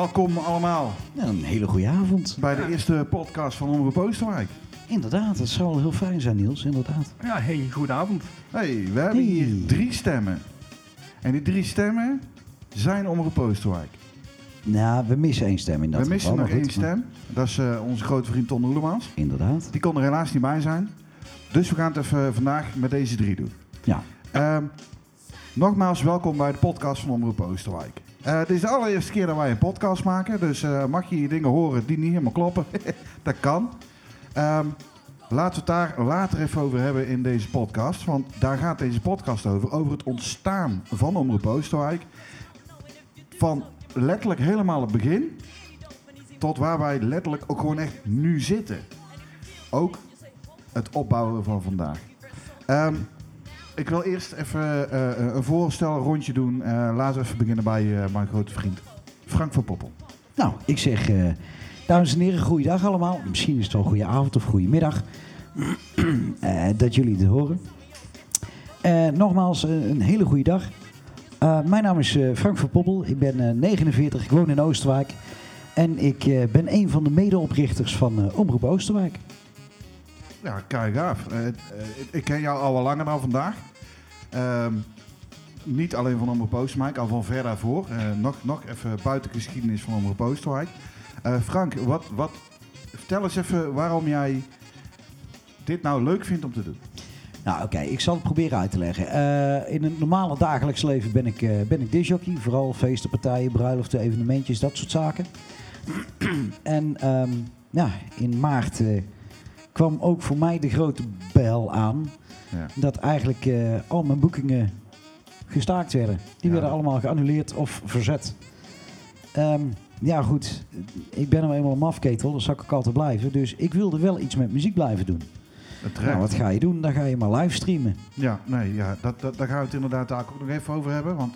Welkom allemaal Ja, een hele goede avond. bij de eerste podcast van Omroep Oosterwijk. Inderdaad, dat zou wel heel fijn zijn, Niels. Inderdaad. Ja, hey, goedenavond. Hey, we hebben Hey. hier drie stemmen. En die drie stemmen zijn Omroep Oosterwijk. Nou, we missen één stem in dat we missen geval, nog maar één goed, maar- stem. Dat is eh, onze grote vriend Ton Oelemans. Inderdaad. Die kon er helaas niet bij zijn. Dus we gaan het even vandaag met deze drie doen. Ja. Ehm, nogmaals, welkom bij de podcast van Omroep Oosterwijk. Eh, het is de allereerste keer dat wij een podcast maken, dus eh, mag je hier dingen horen die niet helemaal kloppen? dat kan. Ehm, laten we het daar later even over hebben in deze podcast, want daar gaat deze podcast over. Over het ontstaan van Omroep Oosterwijk. Van letterlijk helemaal het begin tot waar wij letterlijk ook gewoon echt nu zitten. Ook het opbouwen van vandaag. Ehm, ik wil eerst even eh, een voorstelrondje doen. Eh, laten we even beginnen bij eh, mijn grote vriend Frank van Poppel. Nou, ik zeg, eh, dames en heren, goeiedag allemaal. Misschien is het wel goede avond of goede middag eh, dat jullie het horen. Eh, nogmaals, eh, een hele goede dag. Eh, mijn naam is eh, Frank van Poppel. Ik ben eh, 49, ik woon in Oosterwijk. En ik eh, ben een van de medeoprichters van eh, Omroep Oosterwijk. Ja, kijk. Eh, eh, ik ken jou al wel langer dan vandaag. Ehm, niet alleen van Omroep Oosterwijk, al van ver daarvoor. Eh, nog, nog even buiten geschiedenis van Omroep. Eh, Frank, wat, wat, vertel eens even waarom jij dit nou leuk vindt om te doen. Nou, oké, ik zal het proberen uit te leggen. Eh, in het normale dagelijks leven ben ik, eh ben ik disjockey. Vooral feesten, partijen, bruiloften, evenementjes, dat soort zaken. en ehm, ja, in maart kwam ook voor mij de grote bel aan... Ja. dat eigenlijk eh, al mijn boekingen gestaakt werden. Die Ja. werden allemaal geannuleerd of verzet. Ehm, ja, goed. Ik ben nou eenmaal een mafketel, dat zal ik ook altijd blijven. Dus ik wilde wel iets met muziek blijven doen. Nou, wat ga je doen? Dan ga je maar livestreamen. Ja, nee, ja, dat, dat, daar gaan we het inderdaad daar ook nog even over hebben. Want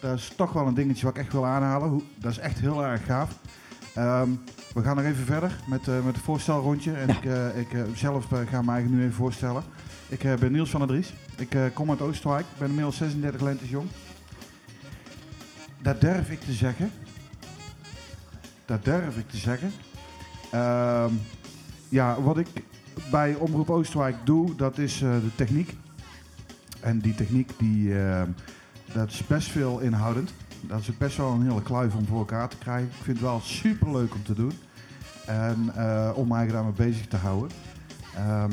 dat is toch wel een dingetje wat ik echt wil aanhalen. Hoe, dat is echt heel erg gaaf. Ehm, we gaan nog even verder met, eh, met het voorstelrondje. En Ja. ik, eh, ik zelf ga eigenlijk nu even voorstellen. Ik eh, ben Niels van der Dries. Ik eh, kom uit Oosterwijk. Ik ben inmiddels 36 lentes jong. Dat durf ik te zeggen. Dat durf ik te zeggen. Ehm, ja, wat ik bij Omroep Oosterwijk doe, dat is eh, de techniek. En die techniek, die, eh, dat is best veel inhoudend. Dat is best wel een hele kluif om voor elkaar te krijgen. Ik vind het wel super leuk om te doen. En om eigenlijk daarmee bezig te houden. Ehm,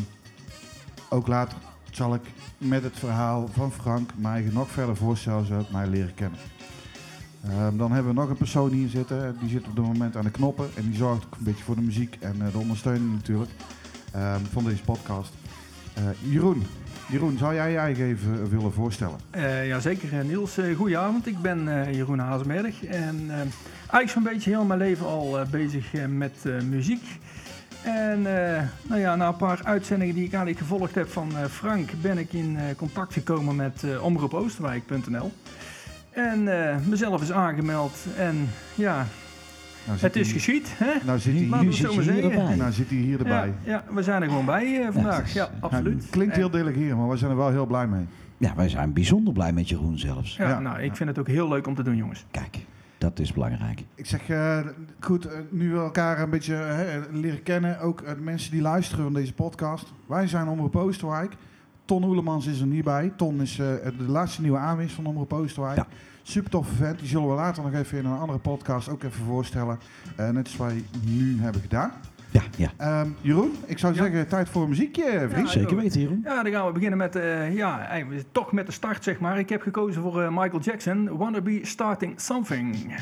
ook later zal ik met het verhaal van Frank mij nog verder voorstellen zodat mij leren kennen. Ehm, dan hebben we nog een persoon hier zitten. Die zit op dit moment aan de knoppen. En die zorgt ook een beetje voor de muziek en eh, de ondersteuning natuurlijk ehm, van deze podcast. Eh, Jeroen, Jeroen, zou jij je eigen even willen voorstellen? Eh Jazeker, eh, Niels. eh goedenavond. Ik ben eh, Jeroen Hazenberg. En eh, eigenlijk zo'n beetje heel mijn leven al eh, bezig eh, met eh, muziek. En eh, nou ja, na een paar uitzendingen die ik eigenlijk gevolgd heb van eh, Frank, ben ik in eh, contact gekomen met eh omroepoosterwijk.nl. En eh, mezelf is aangemeld. En ja, Nou zit het is geschied. Hè? Nou zit hij Laten we hier, het zit zo je maar hier zeggen. erbij. nou zit hij hier erbij. Ja, ja, we zijn er gewoon bij vandaag. Ja, absoluut. Ja, klinkt heel delegeren, maar we zijn er wel heel blij mee. Ja, wij zijn bijzonder blij met Jeroen zelfs. Ja, Ja. nou, ik vind het ook heel leuk om te doen, jongens. Kijk, dat is belangrijk. Ik zeg, eh, goed, eh, nu we elkaar een beetje eh, leren kennen, ook de mensen die luisteren van deze podcast. Wij zijn Omroep Oosterwijk. Ton Oelemans is er niet bij. Ton is de laatste nieuwe aanwinst van Omroep Oosterwijk. Ja. Super toffe vent. Die zullen we later nog even in een andere podcast ook even voorstellen. Net zoals wij nu hebben gedaan. Ja, ja. Ehm, Jeroen, ik zou Ja. zeggen, tijd voor een muziekje, vriend. Ja, Zeker weten, Jeroen. Ja, dan gaan we beginnen met, eh, ja, toch met de start, zeg maar. Ik heb gekozen voor eh, Michael Jackson, Wanna Be Starting Something.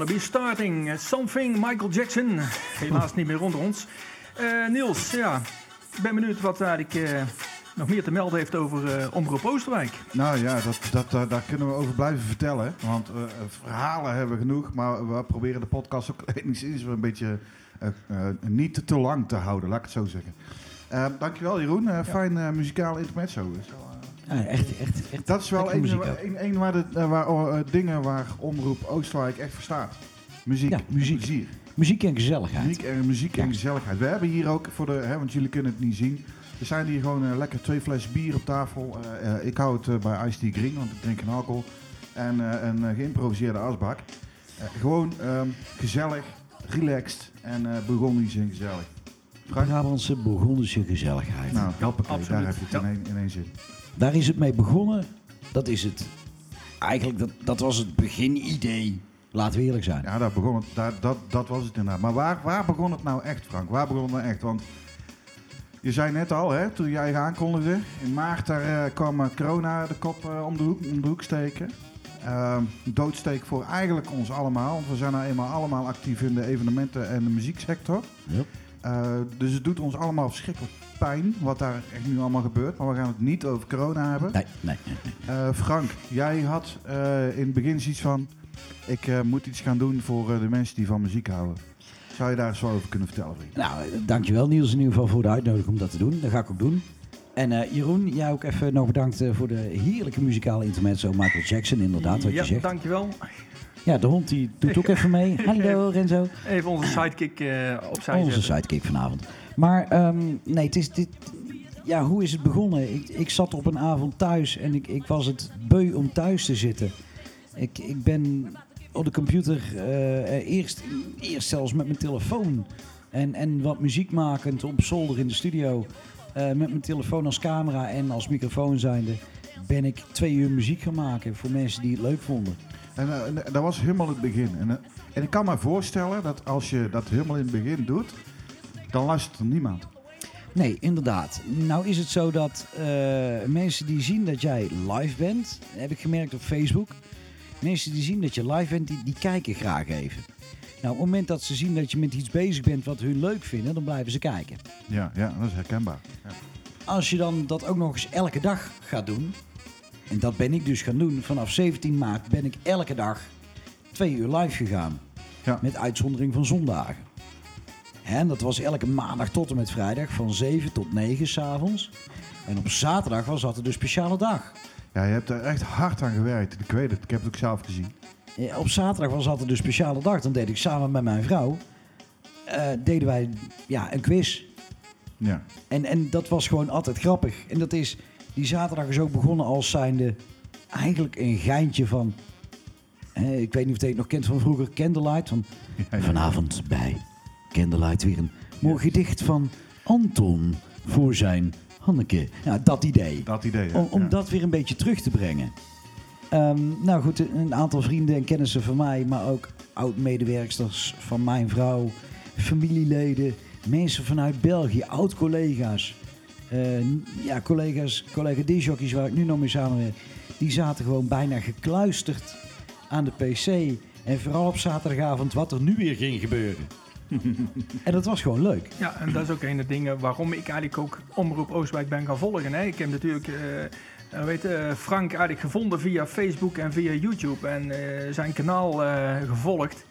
Wanna be starting. eh, Something, Michael Jackson. Helaas niet meer onder ons. Eh, Niels, ja, ik ben benieuwd wat eigenlijk eh, nog meer te melden heeft over Omroep Oosterwijk. Nou ja, dat, dat, daar kunnen we over blijven vertellen. Want verhalen hebben we genoeg. Maar we proberen de podcast ook enigszins een beetje niet te lang te houden, laat ik het zo zeggen. Dankjewel Jeroen, fijn muzikaal intermezzo. Ja, echt, echt, echt. dat is wel een, muziek waar- ook. een, een waar de, eh, waar, oh, eh, dingen waar Omroep Oosterwijk echt voor staat. Muziek, Ja, muziek. plezier. Muziek en gezelligheid. Muziek en, muziek en gezelligheid. We hebben hier ook, voor de, hè, want jullie kunnen het niet zien. Er zijn hier gewoon eh, lekker twee flessen bier op tafel. Eh, eh, ik hou het bij Ice Tea Green, want ik drink geen alcohol. En eh, een eh, geïmproviseerde asbak. Eh, gewoon ehm, gezellig, relaxed en eh Burgondisch en gezellig. Frank? Brabantse Bourgondische gezelligheid. Nou, daar heb je het Ja. in, één, in één zin. Daar is het mee begonnen. Dat is het. Eigenlijk, dat, dat was het beginidee. Laten we eerlijk zijn. Ja, daar begon het, daar, dat, dat was het inderdaad. Maar waar, waar begon het nou echt, Frank? Waar begon het nou echt? Want je zei net al, hè, toen jij aankondigde, in maart daar, eh, kwam eh, corona de kop eh, om, de hoek, om de hoek steken. Ehm, doodsteek voor eigenlijk ons allemaal, want we zijn nou eenmaal allemaal actief in de evenementen en de muzieksector. Yep. Dus het doet ons allemaal verschrikkelijk pijn wat daar echt nu allemaal gebeurt. Maar we gaan het niet over corona hebben. Nee, nee, nee. nee. Eh, Frank, jij had eh, in het begin zoiets van... ik eh, moet iets gaan doen voor eh, de mensen die van muziek houden. Zou je daar eens wat over kunnen vertellen, vriend? Nou, dankjewel Niels in ieder geval voor de uitnodiging om dat te doen. Dat ga ik ook doen. En eh, Jeroen, jij ook even nog bedankt voor de heerlijke muzikale intermezzo. Michael Jackson, inderdaad, wat ja, je zegt. dankjewel. Ja, de hond die doet ook even mee. Hallo Renzo. Even onze sidekick eh opzij Onze zetten. sidekick vanavond. Maar ehm, nee, het is dit. Ja, hoe is het begonnen? Ik, ik zat op een avond thuis en ik, ik was het beu om thuis te zitten. Ik, ik ben op de computer eh, eh, eerst, eerst zelfs met mijn telefoon en, en wat muziek makend op zolder in de studio. eh, met mijn telefoon als camera en als microfoon zijnde ben ik twee uur muziek gaan maken voor mensen die het leuk vonden. En, en, dat was helemaal het begin. En, en ik kan me voorstellen dat als je dat helemaal in het begin doet... dan luistert er niemand. Nee, inderdaad. Nou is het zo dat eh, mensen die zien dat jij live bent, heb ik gemerkt op Facebook. Mensen die zien dat je live bent, die, die kijken graag even. Nou, op het moment dat ze zien dat je met iets bezig bent wat hun leuk vinden, dan blijven ze kijken. Ja, ja dat is herkenbaar. Ja. Als je dan dat ook nog eens elke dag gaat doen, en dat ben ik dus gaan doen, vanaf 17 maart ben ik elke dag twee uur live gegaan. Ja. Met uitzondering van zondagen. En dat was elke maandag tot en met vrijdag van 7 tot 9 s'avonds. En op zaterdag was dat de speciale dag. ja, je hebt er echt hard aan gewerkt. Ik weet het, ik heb het ook zelf gezien. Op zaterdag was altijd de speciale dag. Dan deed ik samen met mijn vrouw, eh, deden wij ja, een quiz. Ja. En, en dat was gewoon altijd grappig. En dat is, die zaterdag is ook begonnen als zijnde eigenlijk een geintje van... hè, ik weet niet of je het nog kent van vroeger, Candlelight. Van, Ja, ja. Vanavond bij Candlelight weer een mooi gedicht van Anton voor zijn Hanneke. Ja, dat idee. Dat idee? Om, om dat weer een beetje terug te brengen. Ehm, nou goed, een aantal vrienden en kennissen van mij, maar ook oud-medewerksters van mijn vrouw, familieleden, mensen vanuit België, oud-collega's. eh, ja, collega's, collega disjockeys waar ik nu nog mee samenwerk, die zaten gewoon bijna gekluisterd aan de pc. En vooral op zaterdagavond wat er nu weer ging gebeuren. en dat was gewoon leuk. Ja, en dat is ook een van de dingen waarom ik eigenlijk ook Omroep Oostwijk ben gaan volgen. Hè. Ik heb natuurlijk eh, eh, weet, eh, Frank eigenlijk gevonden via Facebook en via YouTube en zijn kanaal gevolgd.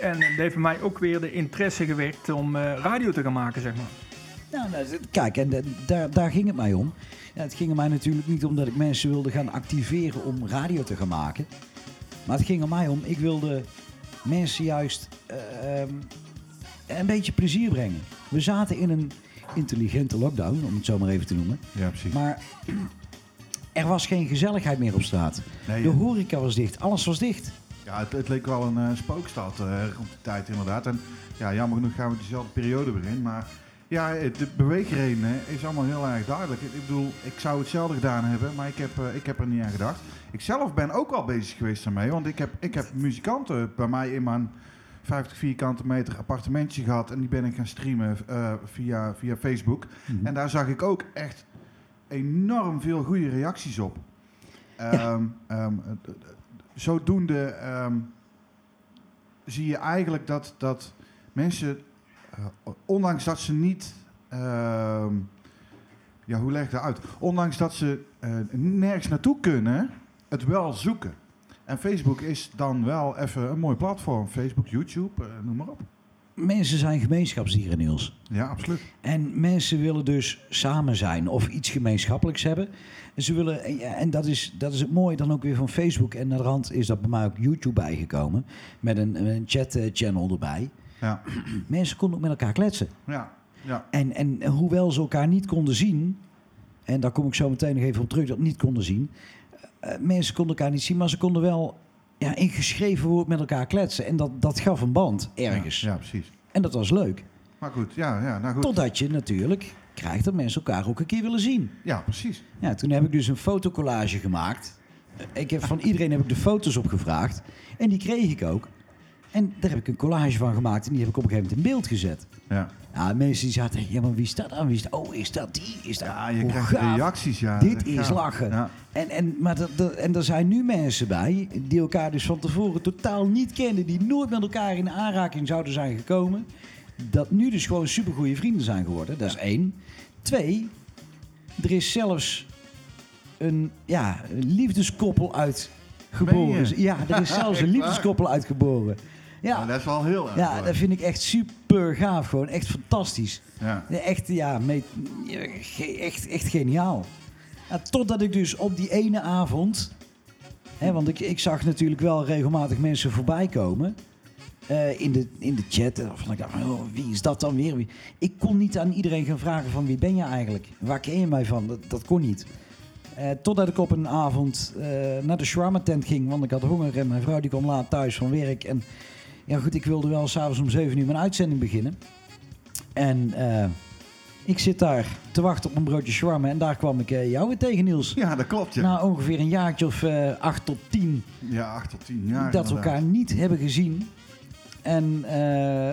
En dat heeft mij ook weer de interesse gewekt om radio te gaan maken, zeg maar. Nou, nou, kijk, en daar, daar ging het mij om. Ja, het ging er mij natuurlijk niet om dat ik mensen wilde gaan activeren om radio te gaan maken. Maar het ging er mij om, ik wilde mensen juist eh, ehm, een beetje plezier brengen. We zaten in een intelligente lockdown, om het zo maar even te noemen. Ja, precies. Maar er was geen gezelligheid meer op straat. Nee, De horeca was dicht, alles was dicht. Ja, het, het leek wel een eh, spookstad eh, rond die tijd inderdaad. En ja, jammer genoeg gaan we diezelfde periode weer in. Maar ja, de beweegreden is allemaal heel erg duidelijk. Ik ik bedoel, ik zou hetzelfde gedaan hebben, maar ik heb, eh, ik heb er niet aan gedacht. Ik zelf ben ook al bezig geweest daarmee, want ik heb, ik heb muzikanten bij mij in mijn 50 vierkante meter appartementje gehad. En die ben ik gaan streamen eh, via, via Facebook. En daar zag ik ook echt enorm veel goede reacties op. Ehm, ehm, eh, zodoende ehm, zie je eigenlijk dat, dat mensen, eh, ondanks dat ze niet, ja, hoe leg ik dat uit? Ondanks dat ze nergens naartoe kunnen, het wel zoeken. En Facebook is dan wel even een mooi platform. Facebook, YouTube, eh, noem maar op. Mensen zijn gemeenschapsdieren, Niels. Ja, absoluut. En mensen willen dus samen zijn of iets gemeenschappelijks hebben. En, ze willen, en ja, en dat, is, dat is het mooie dan ook weer van Facebook. En naar de rand is dat bij mij ook YouTube bijgekomen. Met een, een chat-channel erbij. Ja, Mensen konden ook met elkaar kletsen. ja, ja. En, en hoewel ze elkaar niet konden zien... en daar kom ik zo meteen nog even op terug, dat niet konden zien... eh, mensen konden elkaar niet zien, maar ze konden wel ja, in geschreven woord met elkaar kletsen. En dat, dat gaf een band ergens. Ja, ja, precies. En dat was leuk. Maar goed, ja, ja, nou goed. Totdat je natuurlijk krijgt dat mensen elkaar ook een keer willen zien. Ja, precies. Ja, toen heb ik dus een fotocollage gemaakt. Ik heb van iedereen heb ik de foto's opgevraagd. En die kreeg ik ook. En daar heb ik een collage van gemaakt. En die heb ik op een gegeven moment in beeld gezet. Ja, Ja, mensen die zaten, ja, maar wie is dat dan? Wie is dat? Oh, is dat die? Is dat? ja je krijgt gaaf. reacties. Ja, Dit is lachen. Ja. En, en, maar dat, dat- en er zijn nu mensen bij die elkaar dus van tevoren totaal niet kenden. Die nooit met elkaar in aanraking zouden zijn gekomen. Dat nu dus gewoon supergoeie vrienden zijn geworden. Dat is één. Twee, er is zelfs een, ja, een liefdeskoppel uit Meen geboren. je? Ja, er is zelfs een liefdeskoppel uitgeboren. Ja, dat is wel heel erg. ja, mooi. dat vind ik echt super gaaf. Gewoon echt fantastisch. Ja. Echt, ja, echt, echt geniaal. Ja, totdat ik dus op die ene avond... Hè, want ik, ik zag natuurlijk wel regelmatig mensen voorbij komen... eh, in, de, in de chat. En Van, ik dacht, oh, wie is dat dan weer? Wie? Ik kon niet aan iedereen gaan vragen van wie ben je eigenlijk? Waar ken je mij van? Dat, dat kon niet. Eh, totdat ik op een avond eh, naar de shawarma tent ging. Want ik had honger en mijn vrouw die kwam laat thuis van werk. En ja goed, ik wilde wel s'avonds om 7 uur mijn uitzending beginnen. En eh, ik zit daar te wachten op een broodje shawarma. En daar kwam ik eh, jou weer tegen, Niels. ja, dat klopt. Ja, Na ongeveer een jaartje of eh, acht tot tien ja 8 tot 10 jaar. dat we elkaar niet hebben gezien. En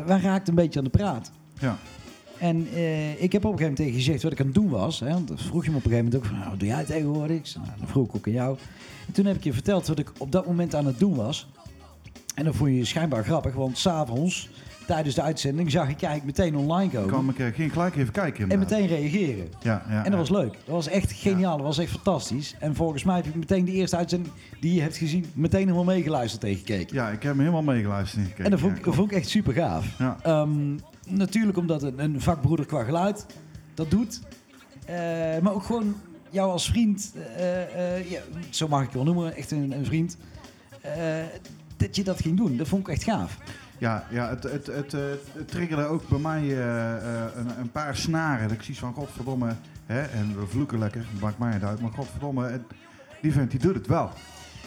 wij raakten een beetje aan de praat. Ja. En ik heb op een gegeven moment tegen je gezegd wat ik aan het doen was. Hè, want dat vroeg je me op een gegeven moment ook van, nou, wat doe jij tegenwoordig? Nou, dat vroeg ik ook aan jou. En toen heb ik je verteld wat ik op dat moment aan het doen was. En dat vond je schijnbaar grappig, want s'avonds, tijdens de uitzending, zag ik eigenlijk meteen online komen. Kwam ik, eh, ging gelijk even kijken. En meteen reageren. Ja, ja, En dat was leuk. Dat was echt geniaal. Dat was echt fantastisch. En volgens mij heb ik meteen de eerste uitzending die je hebt gezien, meteen helemaal meegeluisterd en gekeken. Ja, ik heb hem helemaal meegeluisterd en gekeken. En dat vond, ik, dat vond ik echt super gaaf. Ehm, natuurlijk omdat een, een vakbroeder qua geluid dat doet. Eh, maar ook gewoon jou als vriend, eh, ja, zo mag ik je wel noemen, echt een, een vriend. Dat je dat ging doen. Dat vond ik echt gaaf. Ja, ja het, het, het, eh, triggerde ook bij mij eh, eh, een, een paar snaren. Dat ik zie van, godverdomme, hè, en we vloeken lekker, maakt mij het uit. Maar godverdomme, die vent die doet het wel.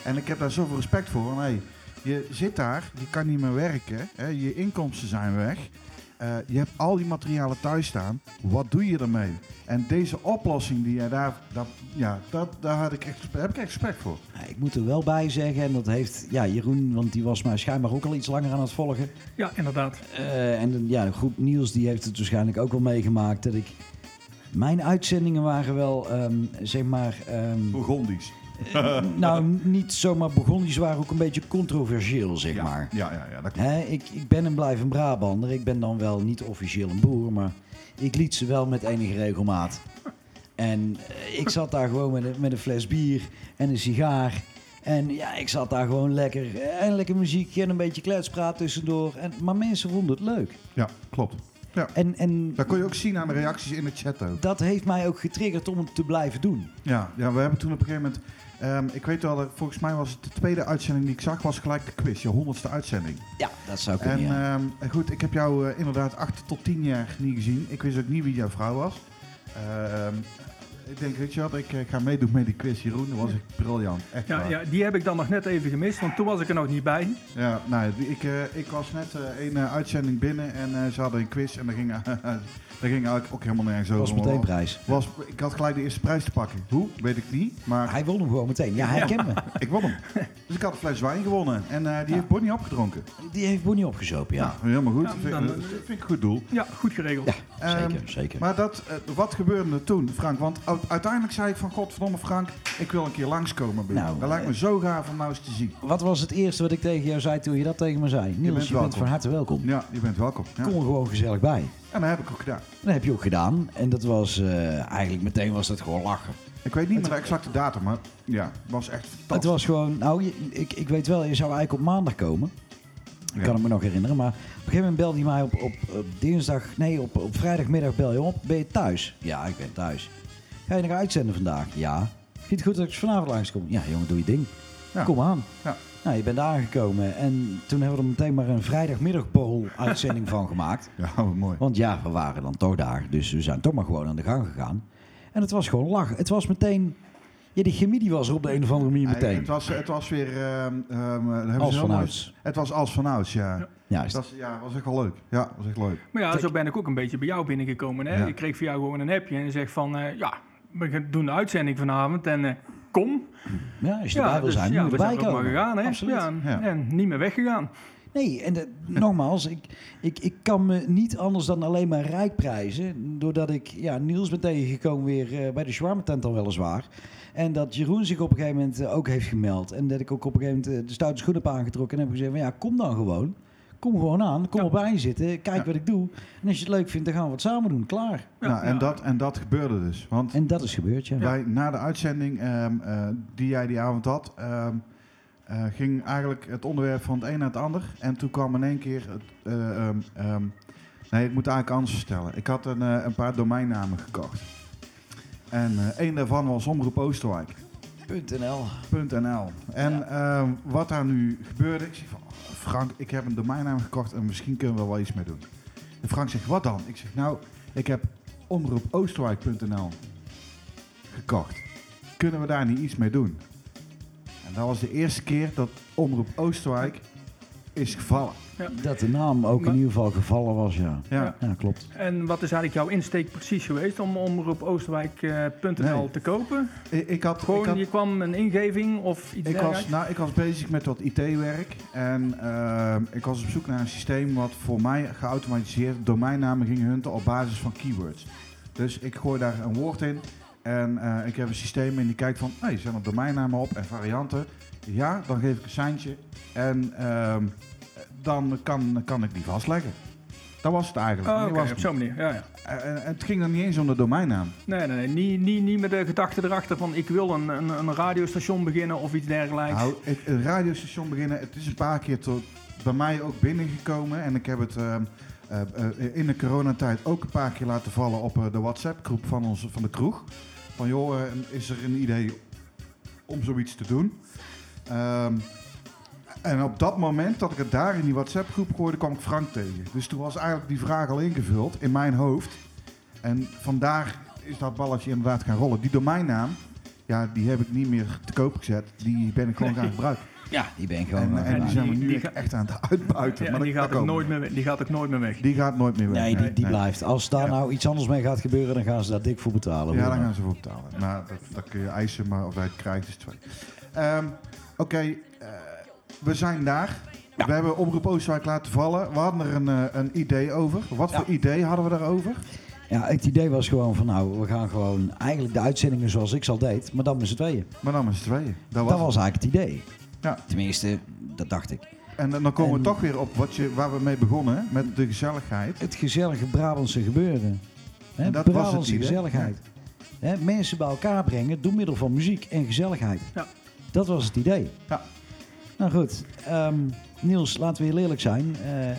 En ik heb daar zoveel respect voor. Hey, je zit daar, je kan niet meer werken, hè, je inkomsten zijn weg. Eh, je hebt al die materialen thuis staan. Wat doe je ermee? En deze oplossing die jij daar, dat, ja, dat, daar had ik echt, heb ik echt respect voor. Ja, ik moet er wel bij zeggen, en dat heeft ja, Jeroen, want die was mij schijnbaar ook al iets langer aan het volgen. Ja, inderdaad. Eh, en ja, goed, Niels die heeft het waarschijnlijk ook wel meegemaakt dat ik... Mijn uitzendingen waren wel, ehm, zeg maar... ehm, Burgondisch. Eh, nou, niet zomaar begonnen, die waren ook een beetje controversieel, zeg ja, maar. Ja, ja, ja, dat Hè, ik, ik ben en blijf een Brabander. Ik ben dan wel niet officieel een boer, maar ik liet ze wel met enige regelmaat. En eh, ik zat daar gewoon met een, met een fles bier en een sigaar. En ja, ik zat daar gewoon lekker. eh, En lekker muziek en een beetje kletspraat tussendoor. En, maar mensen vonden het leuk. Ja, klopt. Ja. En, en Dat kon je ook zien aan de reacties in de chat ook. dat heeft mij ook getriggerd om het te blijven doen. Ja, ja we hebben toen op een gegeven moment... ehm, ik weet wel, dat volgens mij was het de tweede uitzending die ik zag, was gelijk de quiz. Je honderdste uitzending. Ja, dat zou kunnen, En ja. ehm, goed, ik heb jou eh, inderdaad acht tot tien jaar niet gezien. Ik wist ook niet wie jouw vrouw was. Ehm, ik denk, wat, ik eh, ga meedoen met die quiz, Jeroen. Dat was echt briljant. Echt Ja, waar. ja, die heb ik dan nog net even gemist, want toen was ik er nog niet bij. Ja, nou, ik, eh, ik was net eh een eh, uitzending binnen en eh, ze hadden een quiz en daar ging, daar ging eigenlijk ook helemaal nergens Dat over. was meteen prijs. was, ik had gelijk de eerste prijs te pakken. Hoe? Weet ik niet. Maar Hij won hem gewoon meteen. Ja, hij kent me. ik won hem. Dus ik had een fles wijn gewonnen. En eh, die heeft Bonnie opgedronken. Die heeft Bonnie opgezopen, ja. Ja, helemaal goed. Ja, dat, vind, dan- dat vind ik een goed doel. Ja, goed geregeld. Ja, Ehm, zeker, zeker. Maar dat, wat gebeurde er toen, Frank? Want uiteindelijk zei ik van, godverdomme Frank, ik wil een keer langskomen bij. Nou, dat lijkt me eh, zo gaaf om nou eens te zien. Wat was het eerste wat ik tegen jou zei toen je dat tegen me zei? Niels, je bent bent, welkom. van harte welkom. Ja, je bent welkom. Ja. Kom er gewoon gezellig bij. En dat heb ik ook gedaan. Dat heb je ook gedaan. En dat was eh, eigenlijk meteen was dat gewoon lachen. Ik weet niet meer de exacte datum, maar ja, het was echt Het fantastisch. was gewoon, nou, je- ik, ik weet wel, je zou eigenlijk op maandag komen. Ja. Kan ik me nog herinneren. Maar op een gegeven moment belde hij mij op, op, op dinsdag, nee, op, op vrijdagmiddag bel je op. Ben je thuis? Ja, ik ben thuis. Ga je nog uitzenden vandaag? Ja. Vind je het goed dat ik vanavond langskom? Ja, jongen, doe je ding. Ja. Kom aan. Ja. Nou, je bent aangekomen. En toen hebben we er meteen maar een vrijdagmiddagborrel uitzending van gemaakt. Ja, wat mooi. Want ja, we waren dan toch daar. Dus we zijn toch maar gewoon aan de gang gegaan. En het was gewoon lachen. Het was meteen... Ja, die chemie die was er op de een of andere manier meteen. het, was, het was weer... ehm, ehm, daar hebben Als vanouds. Het was als vanouds, ja. Ja. Juist. Dat was, ja, was echt wel leuk. Ja, was echt leuk. Maar ja, zo ben ik ook een beetje bij jou binnengekomen. Hè? Ja. Ik kreeg van jou gewoon een appje en zegt van... eh, ja, we gaan doen de uitzending vanavond en eh, kom. Ja, als je erbij wil dus, zijn, ja, moet je we erbij er komen. maar gegaan. Hè? Absoluut. En niet meer weggegaan. Nee, en de- nogmaals, ik, ik, ik kan me niet anders dan alleen maar rijk prijzen. Doordat ik ja, Niels ben tegengekomen weer eh, bij de shawarma tent al weliswaar. En dat Jeroen zich op een gegeven moment eh, ook heeft gemeld. En dat ik ook op een gegeven moment de stoute schoen heb aangetrokken. En heb gezegd van ja, kom dan gewoon. Kom gewoon aan, kom Ja. erbij zitten, kijk Ja. wat ik doe. En als je het leuk vindt, dan gaan we het samen doen. Klaar. Ja, nou, en. Dat, en dat gebeurde dus. Want En dat is gebeurd, ja. wij, na de uitzending ehm, eh, die jij die avond had... ehm, eh, ging eigenlijk het onderwerp van het een naar het ander. En toen kwam in één keer... Het, eh, ehm, ehm, nee, ik moet eigenlijk anders vertellen. Ik had een, eh, een paar domeinnamen gekocht. En eh één daarvan was Omroep Oosterwijk. .nl. .nl. En ehm, wat daar nu gebeurde, ik zeg van, oh, Frank, ik heb een domeinnaam gekocht en misschien kunnen we wel iets mee doen. En Frank zegt, wat dan? Ik zeg, nou, ik heb omroepoosterwijk.nl gekocht. Kunnen we daar niet iets mee doen? En dat was de eerste keer dat Omroep Oosterwijk is gevallen. Dat de naam ook Maar- in ieder geval gevallen was, ja. Ja. Ja, klopt. En wat is eigenlijk jouw insteek precies geweest om omroep oosterwijk.nl Nee. te kopen? Ik, ik had, Gewoon, ik had, je kwam een ingeving of iets Ik was, nou, ik was bezig met wat IT-werk en ehm, ik was op zoek naar een systeem wat voor mij geautomatiseerd domeinnamen ging hunten op basis van keywords. Dus ik gooi daar een woord in en eh, ik heb een systeem en die kijkt van, hey, zijn er domeinnamen op en varianten? Ja, dan geef ik een seintje en ehm, dan kan, kan ik die vastleggen. Dat was het eigenlijk. Oh, was op zo'n manier. Ja, ja. en het ging dan niet eens om de domeinnaam. Nee, nee, nee. Niet, niet, niet met de gedachte erachter van ik wil een, een, een radiostation beginnen of iets dergelijks. Nou, het, een radiostation beginnen, het is een paar keer tot, bij mij ook binnengekomen. En ik heb het ehm, eh, eh, in de coronatijd ook een paar keer laten vallen op eh, de WhatsApp-groep van, ons, van de kroeg. Van joh, eh, is er een idee om zoiets te doen? Ehm, en op dat moment dat ik het daar in die WhatsApp-groep gooide, kwam ik Frank tegen. Dus toen was eigenlijk die vraag al ingevuld in mijn hoofd. En vandaar is dat balletje inderdaad gaan rollen. Die domeinnaam, ja, die heb ik niet meer te koop gezet. Die ben ik gewoon gaan gebruiken. Ja, die ben ik gewoon... En, en die zijn we nu die echt- ga- echt aan het uitbuiten. Ja, maar die, dat- gaat ook nooit meer, weg- die gaat ook nooit meer weg. Die gaat nooit meer weg. Nee, die, die Nee. blijft. Als daar Ja. nou iets anders mee gaat gebeuren, dan gaan ze daar dik voor betalen. Ja, daar gaan ze voor betalen. Maar dat, dat kun je eisen, maar of wij het krijgen is twee. Ehm, Oké, eh, we zijn daar. Ja. We hebben Omroep Oosterwijk laten vallen. We hadden er een, eh, een idee over. Wat Ja. voor idee hadden we daarover? Ja, het idee was gewoon van nou, we gaan gewoon eigenlijk de uitzendingen zoals ik al deed, maar dan met z'n tweeën. Maar dan met z'n tweeën. Dat was Dat was eigenlijk het idee. Ja. Tenminste, dat dacht ik. En dan komen En- we toch weer op wat je, waar we mee begonnen, hè, met de gezelligheid. Het gezellige Brabantse gebeuren. Hè, dat was het Brabantse gezelligheid. Hè, mensen bij elkaar brengen door middel van muziek en gezelligheid. Ja. Dat was het idee. Ja. Nou goed, ehm, Niels, laten we heel eerlijk zijn. Eh,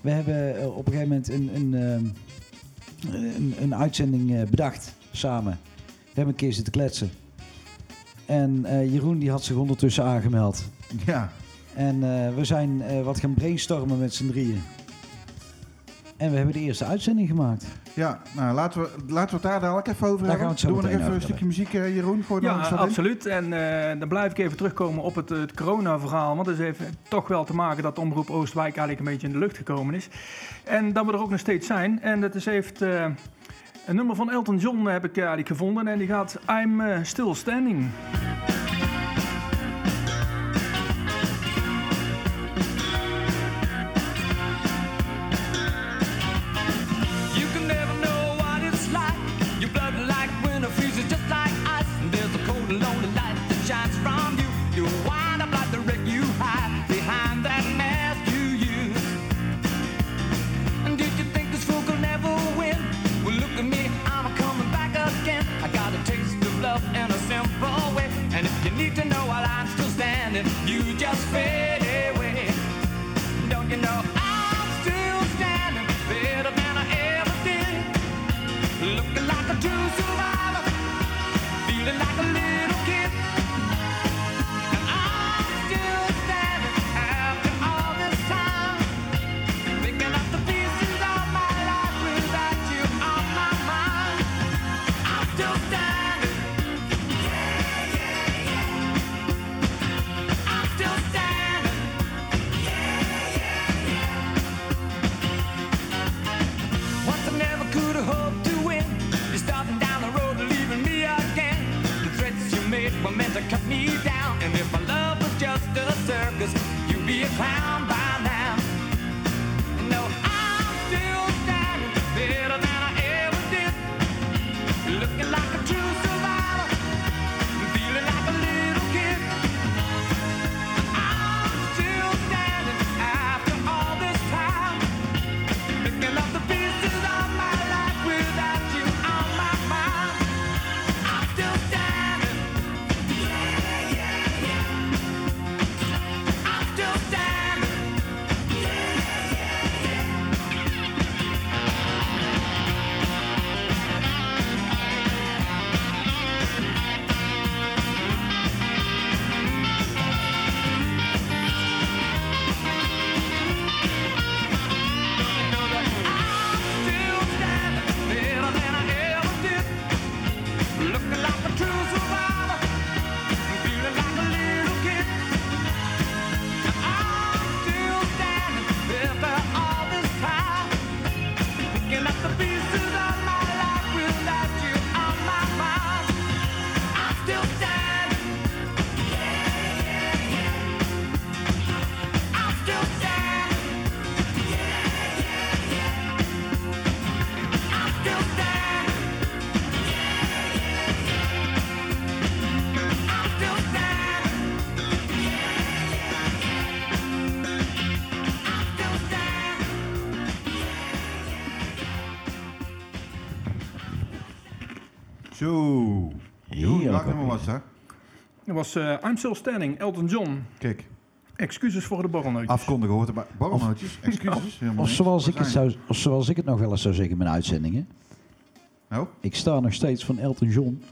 we hebben eh, op een gegeven moment een, een, ehm, een, een uitzending eh, bedacht samen. We hebben een keer zitten kletsen. En Jeroen die had zich ondertussen aangemeld. Ja, En we zijn wat gaan brainstormen met z'n drieën. En we hebben de eerste uitzending gemaakt. Ja nou, laten, we, laten we het daar dadelijk even over Daar hebben. gaan we het zo Doen we nog even een stukje muziek, eh, Jeroen? Er nog Ja, in? absoluut. En eh, dan blijf ik even terugkomen op het, het corona-verhaal. Want dat is even toch wel te maken dat Omroep Oostwijk eigenlijk een beetje in de lucht gekomen is. En dat we er ook nog steeds zijn. En dat is heeft... eh, een nummer van Elton John heb ik eigenlijk gevonden. En die gaat I'm Still Standing. Dat was eh, I'm Still Standing, Elton John. Kijk, Excuses voor de borrelnootjes. afkondigen hoort erbij. Borrelnootjes, excuses. helemaal Of zoals, ik het zou, of zoals ik het nog wel eens zou zeggen in mijn uitzendingen. ze? Nou? Ik sta nog steeds van Elton John.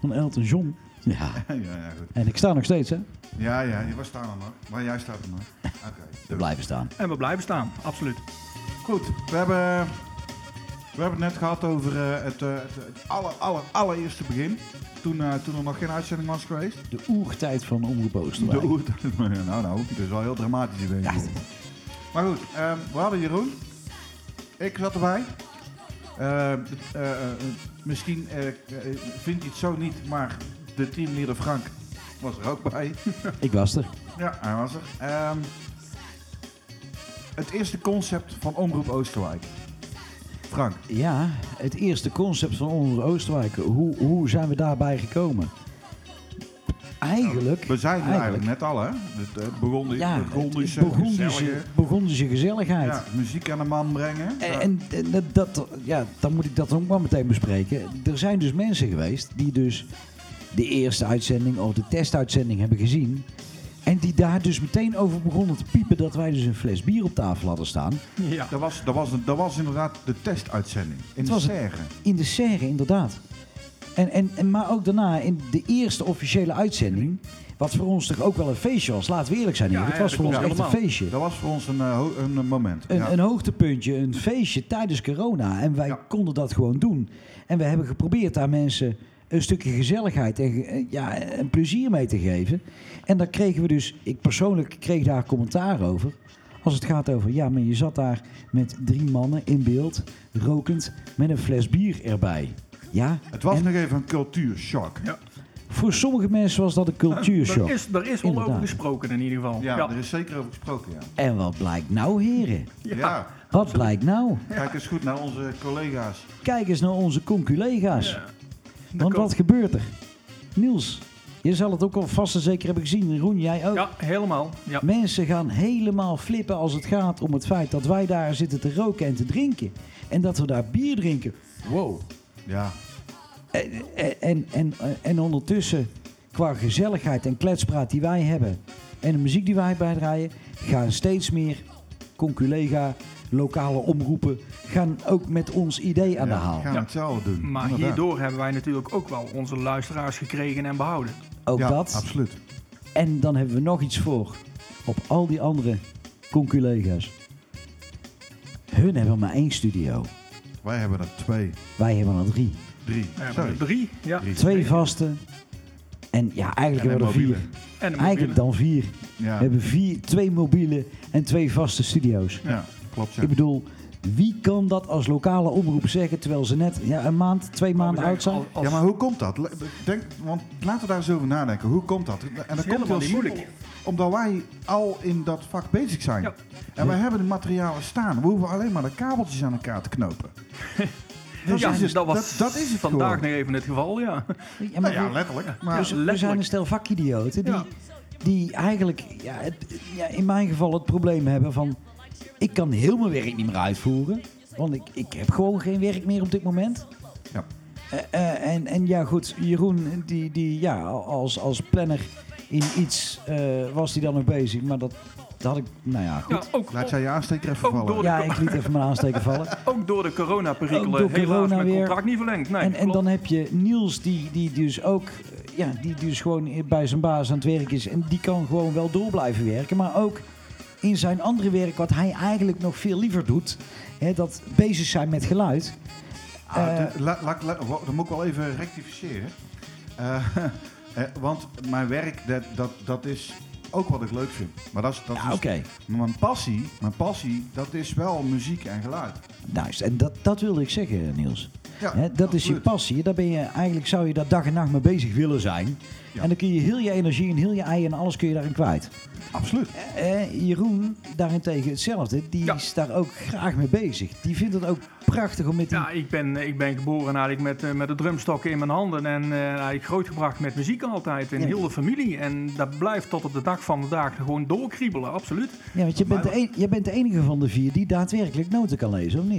van Elton John. Ja. Ja, ja, goed. En ik sta nog steeds, hè? Ja, ja, waar staan we nog? Waar jij staat er nog? Oké. We blijven staan. En we blijven staan, absoluut. Goed, we hebben, we hebben het net gehad over eh, het, eh, het, het aller, aller, allereerste begin. Toen, eh, toen er nog geen uitzending was geweest. De oertijd van Omroep Oosterwijk. De oer- nou, nou, dat is wel heel dramatisch geweest. Ja. Maar goed, ehm, we hadden Jeroen. Ik zat erbij. Eh, eh, eh, misschien vind je het zo niet, maar de teamleader Frank was er ook bij. Ik was er. Ja, hij was er. Ehm, het eerste concept van Omroep Oosterwijk. Frank. Ja, het eerste concept van Omroep Oosterwijk. Hoe, hoe zijn we daarbij gekomen? Eigenlijk... We zijn er eigenlijk- net al, hè? Het, het begon, Ja, Burgondische, Burgondische, gezellige- Burgondische gezelligheid. ja, muziek aan de man brengen. En, en, dat, ja, dan moet ik dat ook maar meteen bespreken. Er zijn dus mensen geweest die dus de eerste uitzending of de testuitzending hebben gezien. En die daar dus meteen over begonnen te piepen dat wij dus een fles bier op tafel hadden staan. Ja. Dat was, dat, was, dat was inderdaad de testuitzending. In de. Serre. In de serre, inderdaad. En, en, en, maar ook daarna, in de eerste officiële uitzending, wat voor ons toch ook wel een feestje was. Laten we eerlijk zijn, Ja, Erik. het ja, was voor ons echt een feestje. Dat was voor ons een, eh, ho- een moment. Een, ja. een hoogtepuntje, een feestje tijdens corona. En wij Ja. konden dat gewoon doen. En we hebben geprobeerd daar mensen een stukje gezelligheid en, eh, ja, en plezier mee te geven. En daar kregen we dus, ik persoonlijk kreeg daar commentaar over. Als het gaat over, ja, maar je zat daar met drie mannen in beeld, rokend, met een fles bier erbij. Ja, het was en nog even een cultuurshock. Ja. voor sommige mensen was dat een cultuurshock. Er is, er is over gesproken in ieder geval. Ja, Ja. er is zeker over gesproken, ja. En wat blijkt nou, heren? Ja. Wat blijkt nou? Kijk eens goed naar onze collega's. Kijk eens naar onze conculega's. Ja. Want wat gebeurt er? Niels, Je zal het ook al vast en zeker hebben gezien. Roen, jij ook. Ja, helemaal. Ja. Mensen gaan helemaal flippen als het gaat om het feit dat wij daar zitten te roken en te drinken. En dat we daar bier drinken. Wow. Ja, En, en, en, en ondertussen, qua gezelligheid en kletspraat die wij hebben... en de muziek die wij bijdraaien... gaan steeds meer conculega, lokale omroepen... gaan ook met ons idee aan de ja, haal. gaan Ja. hetzelfde doen. Maar inderdaad. hierdoor hebben wij natuurlijk ook wel onze luisteraars gekregen en behouden. Ook ja, dat. absoluut. En dan hebben we nog iets voor op al die andere conculega's. Hun hebben maar één studio. Wij hebben er twee, Wij hebben er drie. drie. Sorry. drie. Ja. Drie. Twee vaste. En ja, eigenlijk hebben we er vier. En Eigenlijk dan vier. Ja, We hebben vier, twee mobiele en twee vaste studio's. ja klopt. Ja. Ik bedoel, wie kan dat als lokale omroep zeggen terwijl ze net ja, een maand, twee maanden oud zijn? Als- Ja, maar hoe komt dat? Denk, want laten we daar eens over nadenken. Hoe komt dat? En dat komt heel simpel. moeilijk. Omdat wij al in dat vak bezig zijn. Ja. En wij hebben de materialen staan. We hoeven alleen maar de kabeltjes aan elkaar te knopen. Dat ja, is het- dat was dat- dat is het vandaag nog even het geval, ja. Ja, maar Nou ja, we- letterlijk. Maar, dus we zijn een stel vakidioten die, Ja. die eigenlijk ja, het- ja, in mijn geval het probleem hebben van... ik kan heel mijn werk niet meer uitvoeren. Want ik, ik heb gewoon geen werk meer op dit moment. Ja. Eh, eh, en, en ja, goed, Jeroen, die, die, ja, als, als planner in iets eh, was hij dan nog bezig. Maar dat, dat had ik, nou ja, goed. ja ook, laat jij je aansteker even vallen. Ja, ik liet even mijn aansteken vallen. ook door de Ook coronaperikelen door helaas corona mijn weer. contract niet verlengd. Nee, en, en dan heb je Niels, die, die dus ook, ja, die dus gewoon bij zijn baas aan het werk is. En die kan gewoon wel door blijven werken. Maar ook in zijn andere werk, wat hij eigenlijk nog veel liever doet. Hè, dat bezig zijn met geluid. Ah, Eh, de- la- la- la- wa- dan moet ik wel even rectificeren. Eh, eh, want mijn werk, dat, dat, dat is ook wat ik leuk vind. Maar dat is, dat Ja, mijn passie, mijn passie, dat is wel muziek en geluid. Nice. En dat, dat wilde ik zeggen, Niels. Ja, dat is je passie. Daar ben je, eigenlijk zou je daar dag en nacht mee bezig willen zijn. Ja. En dan kun je heel je energie en heel je ei en alles kun je daarin kwijt. Absoluut. Eh, Jeroen, daarentegen hetzelfde. Die Ja. is daar ook graag mee bezig. Die vindt het ook prachtig om met die... Ja, ik ben, ik ben geboren eigenlijk met, eh, met de drumstokken in mijn handen en eh, eigenlijk grootgebracht met muziek altijd in Ja. heel de familie. En dat blijft tot op de dag van vandaag gewoon doorkriebelen, absoluut. Ja, want je bent, de een- je bent de enige van de vier die daadwerkelijk noten kan lezen, of niet?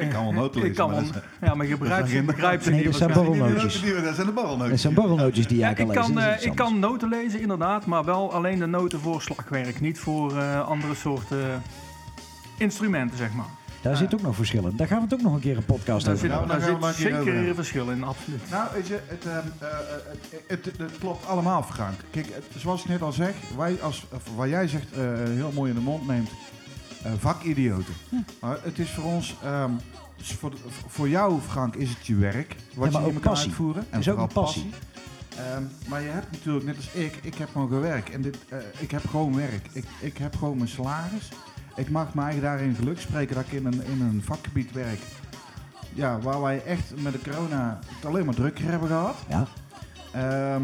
Ik kan wel noten Ik lezen, kan maar wel, dat ja, maar je begrijpt, begrijpt ze Nee, niet dat zijn waarschijnlijk. borrelnootjes. Dat zijn de borrelnootjes. Dat zijn borrelnootjes die jij Ja, kan ik, lezen. kan, dat is eh, iets ik anders. kan noten lezen, inderdaad, maar wel alleen de noten voor slagwerk, niet voor eh, andere soorten instrumenten, zeg maar. Daar zit ook nog verschillen. Daar gaan we het ook nog een keer een podcast Daar over zit, nou, daar daar gaan we zit over zeker hebben. een verschil in, absoluut. Nou, weet je, het, ehm, eh, eh, het, het, het klopt allemaal, Frank. Kijk, het- zoals ik net al zeg, wij als, of waar jij zegt, eh, heel mooi in de mond neemt, eh, vakidioten. Maar het is voor ons, ehm, voor, voor jou, Frank, is het je werk. Wat Ja, maar je niet kan passie. uitvoeren. Het is ook vooral een passie. Ehm, maar je hebt natuurlijk, net als ik, ik heb gewoon werk. En dit, eh, ik heb gewoon werk. Ik, ik heb gewoon mijn salaris. Ik mag me eigen daarin geluk spreken dat ik in een, in een vakgebied werk. Ja, waar wij echt met de corona het alleen maar drukker hebben gehad. Ja, Ehm,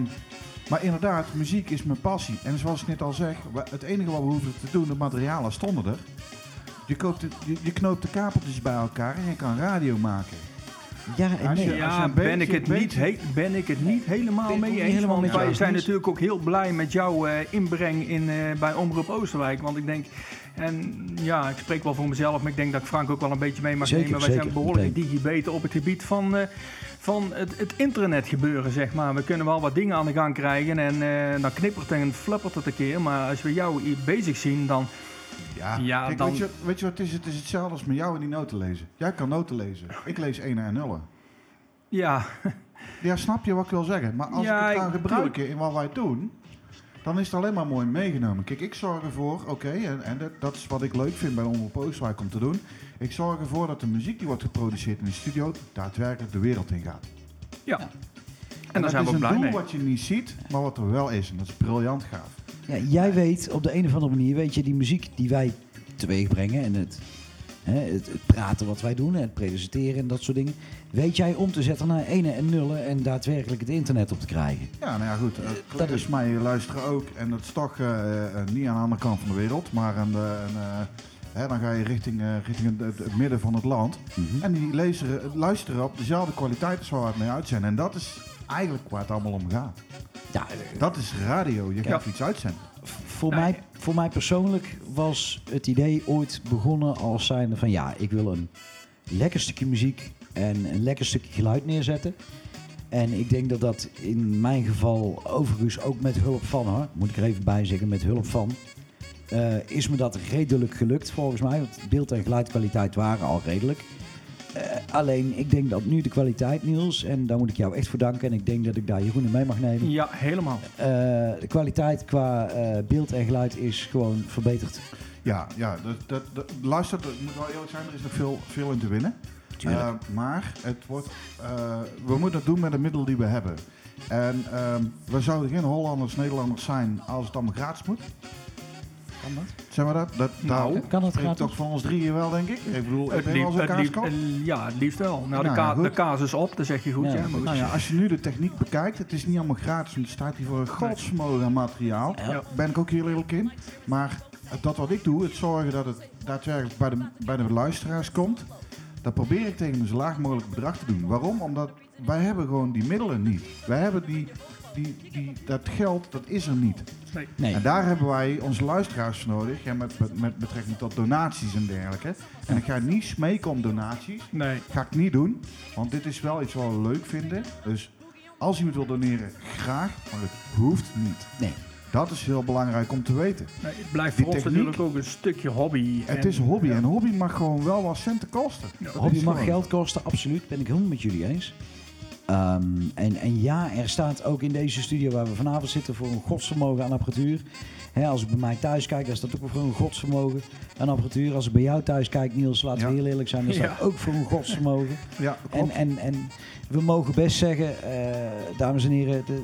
maar inderdaad, muziek is mijn passie. En zoals ik net al zeg, het enige wat we hoeven te doen, de materialen stonden er. Je, koopt het, je, je knoopt de kabeltjes bij elkaar en je kan radio maken. ja en je- nee. Ja, ben, ik het niet he- ben ik het niet helemaal Ben mee eens. helemaal Want wij zijn natuurlijk ook heel blij met jouw eh, inbreng in, eh, bij Omroep Oosterwijk. Want ik denk, en ja, ik spreek wel voor mezelf, maar ik denk dat ik Frank ook wel een beetje mee mag Zeker, nemen. Wij zijn behoorlijk digibeten op het gebied van, eh, van het, het internet gebeuren, zeg maar. We kunnen wel wat dingen aan de gang krijgen en eh, dan knippert en flappert het een keer. Maar als we jou hier bezig zien, dan... Ja, Ja, Kijk, dan- weet, je, weet je wat het is? Het is hetzelfde als met jou en die noten lezen. Jij kan noten lezen. Ik lees 1 en 0. Ja, Ja, snap je wat ik wil zeggen? Maar als Ja, ik het ga ik- gebruiken in wat wij doen, dan is het alleen maar mooi meegenomen. Kijk, ik zorg ervoor, oké, en, en dat, dat is wat ik leuk vind bij Omroep Oosterwijk om te doen. Ik zorg ervoor dat de muziek die wordt geproduceerd in de studio daadwerkelijk de wereld in gaat. ja. En, En daar zijn we dat ook is blij een mee. doel wat je niet ziet, maar wat er wel is. En dat is briljant gaaf. Ja, jij weet op de een of andere manier, weet je, die muziek die wij teweeg brengen en het, hè, het, het praten wat wij doen, en het presenteren en dat soort dingen, weet jij om te zetten naar ene en nullen en daadwerkelijk het internet op te krijgen. Ja, nou ja, goed. Uh, dat is mij luisteren ook. En dat is toch eh, eh, niet aan de andere kant van de wereld, maar aan de, aan, eh, hè, dan ga je richting, eh, richting het, het midden van het land. Mhm. En die luisteren, luisteren op dezelfde kwaliteit als waar we het mee uit zijn. En dat is eigenlijk waar het allemaal om gaat. Ja, Dat is radio. Je gaat Ja. iets uitzenden. voor, mij, voor mij persoonlijk was het idee ooit begonnen als zijnde van ja, ik wil een lekker stukje muziek en een lekker stukje geluid neerzetten. En ik denk dat dat in mijn geval overigens ook met hulp van, hoor, moet ik er even bij zeggen, met hulp van, eh, is me dat redelijk gelukt volgens mij. Want beeld- en geluidkwaliteit waren al redelijk. Eh, alleen, ik denk dat nu de kwaliteit, Niels, en daar moet ik jou echt voor danken. En ik denk dat ik daar Jeroen in mee mag nemen. Ja, helemaal. Eh, de kwaliteit qua eh, beeld en geluid is gewoon verbeterd. Ja, ja dat, dat, dat- luister, dat moet wel eerlijk zijn, er is nog veel, veel in te winnen. Tuurlijk. Eh, maar het wordt, eh, we moeten het doen met de middelen die we hebben. En ehm, we zouden geen Hollanders, Nederlanders zijn als het allemaal gratis moet. Kan dat? Zeg maar dat? dat Nou, daar Kan het spreekt gratis? toch van ons drieën wel, denk ik? Ik bedoel, Het heb je wel liefst, het ja, het liefst wel. Nou, de, Nou ka- de kaas is op, dat zeg je goed. Ja, Ja, maar goed. Nou ja, als je nu de techniek bekijkt, het is niet allemaal gratis, want er staat hier voor een godsvermogen aan materiaal. Ja. Ja. Ben ik ook heel eerlijk in. Maar dat wat ik doe, het zorgen dat het daadwerkelijk bij de, bij de luisteraars komt, dat probeer ik tegen een zo laag mogelijk bedrag te doen. Waarom? Omdat wij hebben gewoon die middelen niet. Wij hebben die, die, die, dat geld, dat is er niet. Nee. Nee. En daar hebben wij onze luisteraars voor nodig, ja, met, met, met betrekking tot donaties en dergelijke. En ik ga niet smeken om donaties. Nee. Ga ik niet doen, want dit is wel iets wat we leuk vinden. Dus als iemand wil doneren, graag, maar het hoeft niet. nee. Dat is heel belangrijk om te weten. nee, het blijft voor ons natuurlijk ook een stukje hobby. Het En- is een hobby ja. en hobby mag gewoon wel wat centen kosten. Ja. Hobby mag geld kosten, absoluut. Ben ik helemaal met jullie eens. Ehm, en, en ja, er staat ook in deze studio waar we vanavond zitten voor een godsvermogen aan apparatuur. Hè, als ik bij mij thuis kijk, daar staat ook voor een godsvermogen aan apparatuur. Als ik bij jou thuis kijk, Niels, laten we heel eerlijk zijn, daar staat Ja. ook voor een godsvermogen. Ja, En, klopt. en, en we mogen best zeggen, eh, dames en heren, de,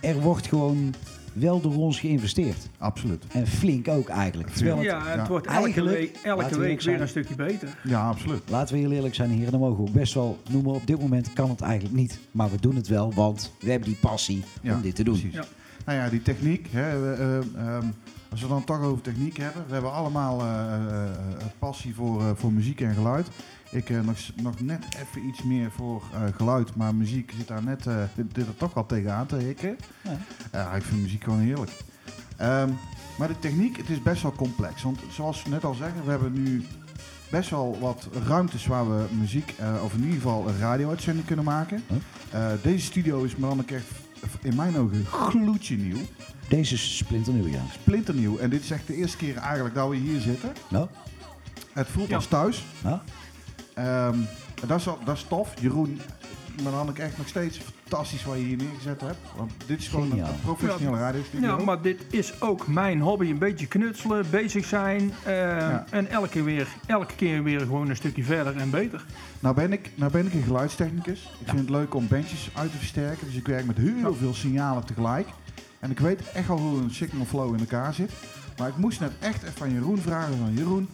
er wordt gewoon wel door ons geïnvesteerd. Absoluut. En flink ook eigenlijk. Terwijl Ja, het Ja. wordt elke Eigenlijk, week, elke we week weer een stukje beter. Ja, absoluut. Laten we heel eerlijk zijn, heren. Dan mogen we ook best wel noemen. Op dit moment kan het eigenlijk niet. Maar we doen het wel, want we hebben die passie Ja, om dit te doen. Precies. Ja. Nou ja, die techniek. Hè, we, ehm, als we dan toch over techniek hebben. We hebben allemaal eh, eh, eh, passie voor, eh, voor muziek en geluid. Ik eh, nog, nog net even iets meer voor eh, geluid. Maar muziek zit daar net eh, dit, dit er toch wel tegenaan te hikken. Ja. Ja, ik vind muziek gewoon heerlijk. Ehm, maar de techniek, het is best wel complex. Want zoals we net al zeggen, we hebben nu best wel wat ruimtes waar we muziek, eh, of in ieder geval een radio-uitzending kunnen maken. Huh? Eh, deze studio is maar dan echt in mijn ogen gloedje nieuw. Deze is splinternieuw, ja. Splinternieuw. En dit is echt de eerste keer eigenlijk dat we hier zitten. Nou, Het voelt Ja. als thuis. Ehm, dat, is, al- dat is tof. Jeroen, maar dan ik echt nog steeds fantastisch wat je hier neergezet hebt. Want dit is gewoon een, Geniaal. een professionele radiostudio. Ja, maar dit is ook mijn hobby. Een beetje knutselen, bezig zijn. eh, En elke, weer, elke keer weer gewoon een stukje verder en beter. Nou ben ik, nou ben ik een geluidstechnicus. Ik vind het leuk om bandjes uit te versterken. Dus ik werk met heel Ja. veel signalen tegelijk. En ik weet echt al hoe een signal flow in elkaar zit. Maar ik moest net echt even van Jeroen vragen. Van Jeroen,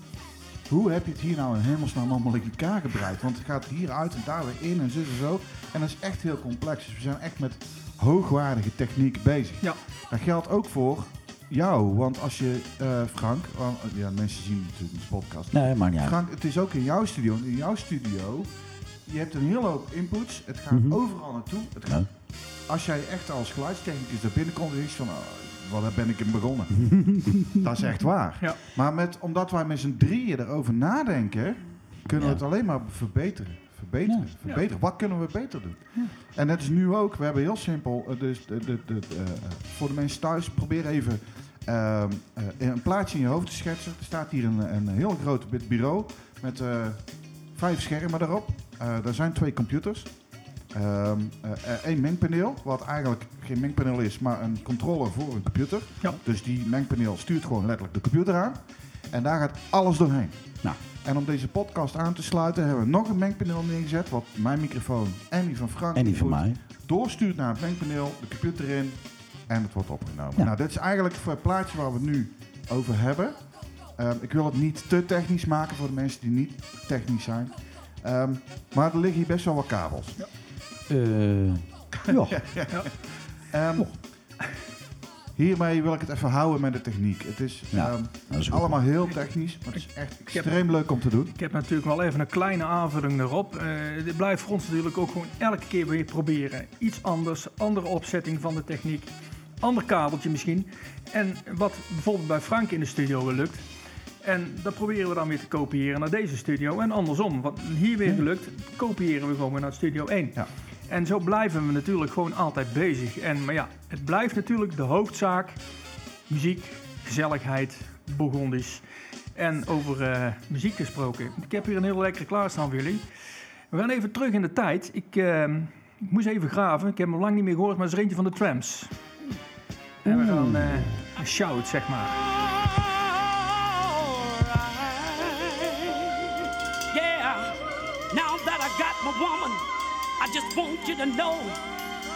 hoe heb je het hier nou in hemelsnaam allemaal in elkaar gebruikt? Want het gaat hier uit en daar weer in en zo en zo. En dat is echt heel complex. Dus we zijn echt met hoogwaardige techniek bezig. Ja. Dat geldt ook voor jou. Want als je, eh, Frank, want, ja mensen zien natuurlijk de podcast. nee, maakt niet uit. Frank, het is ook in jouw studio. In jouw studio, je hebt een hele hoop inputs. Het gaat Mhm. overal naartoe. Het gaat, Ja. Als jij echt als geluidstechnicus daar binnenkomt, dan is het van, oh, wat ben ik in begonnen. dat is echt waar. Ja. Maar met, omdat wij met z'n drieën erover nadenken, kunnen Ja. we het alleen maar verbeteren. Verbeteren, Ja. verbeteren. Wat kunnen we beter doen? En dat is nu ook. We hebben heel simpel, eh, dus de, de, de, eh, voor de mensen thuis, probeer even ehm, eh, een plaatje in je hoofd te schetsen. Er staat hier een, een heel groot bureau met eh, vijf schermen erop. Eh er zijn twee computers. Ehm eh, eh, één mengpaneel, wat eigenlijk geen mengpaneel is, maar een controller voor een computer. Ja. Dus die mengpaneel stuurt gewoon letterlijk de computer aan. En daar gaat alles doorheen. Nou. En om deze podcast aan te sluiten hebben we nog een mengpaneel neergezet, wat mijn microfoon en die van Frank En die van mij. doorstuurt naar het mengpaneel, de computer in en het wordt opgenomen. Ja. Nou, dit is eigenlijk het plaatje waar we het nu over hebben. Ehm, ik wil het niet te technisch maken voor de mensen die niet technisch zijn. Ehm, maar er liggen hier best wel wat kabels. Eh, ja. Ehm, hiermee wil ik het even houden met de techniek. Het is Ja, ehm, goed. allemaal heel technisch, maar het is echt heb- extreem leuk om te doen. Ik heb natuurlijk wel even een kleine aanvulling erop. Eh dit blijft voor ons natuurlijk ook gewoon elke keer weer proberen. Iets anders, andere opzetting van de techniek, ander kabeltje misschien. En wat bijvoorbeeld bij Frank in de studio wel lukt. En dat proberen we dan weer te kopiëren naar deze studio. En andersom, wat hier weer gelukt, kopiëren we gewoon weer naar studio 1. Ja. En zo blijven we natuurlijk gewoon altijd bezig. En, maar ja, het blijft natuurlijk de hoofdzaak. Muziek, gezelligheid, Burgondisch. En over eh, muziek gesproken. Ik heb hier een hele lekkere klaarstaan voor jullie. We gaan even terug in de tijd. Ik, eh, ik moest even graven. Ik heb hem lang niet meer gehoord, maar het is eentje van de Trams. En we gaan een shout, zeg maar. Yeah, now that I got my woman, just want you to know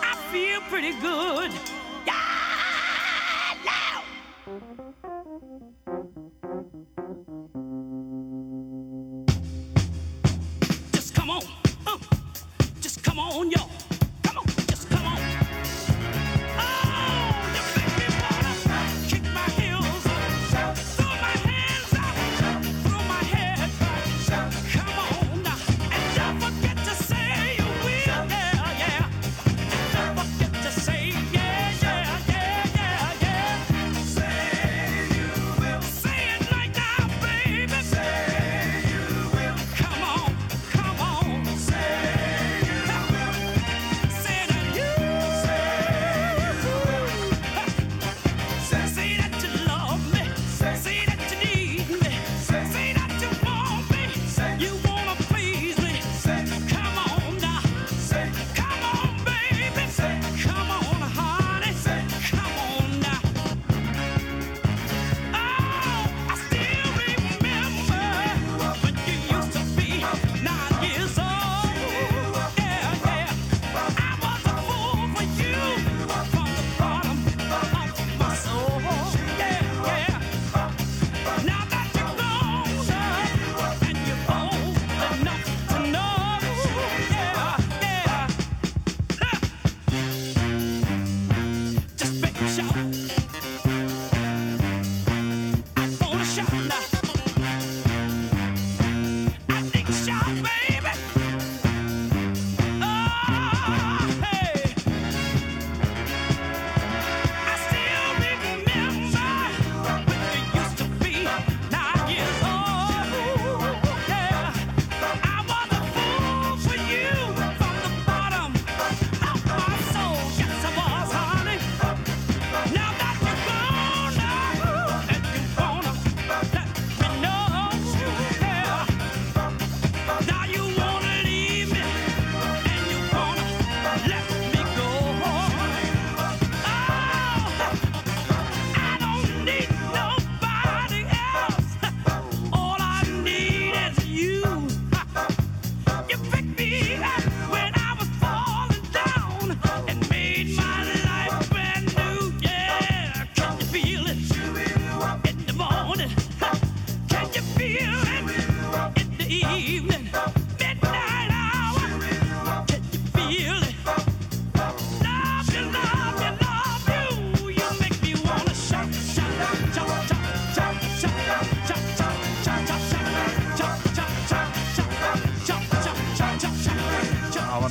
I feel pretty good. Yeah, now. Just come on, uh, just come on, y'all.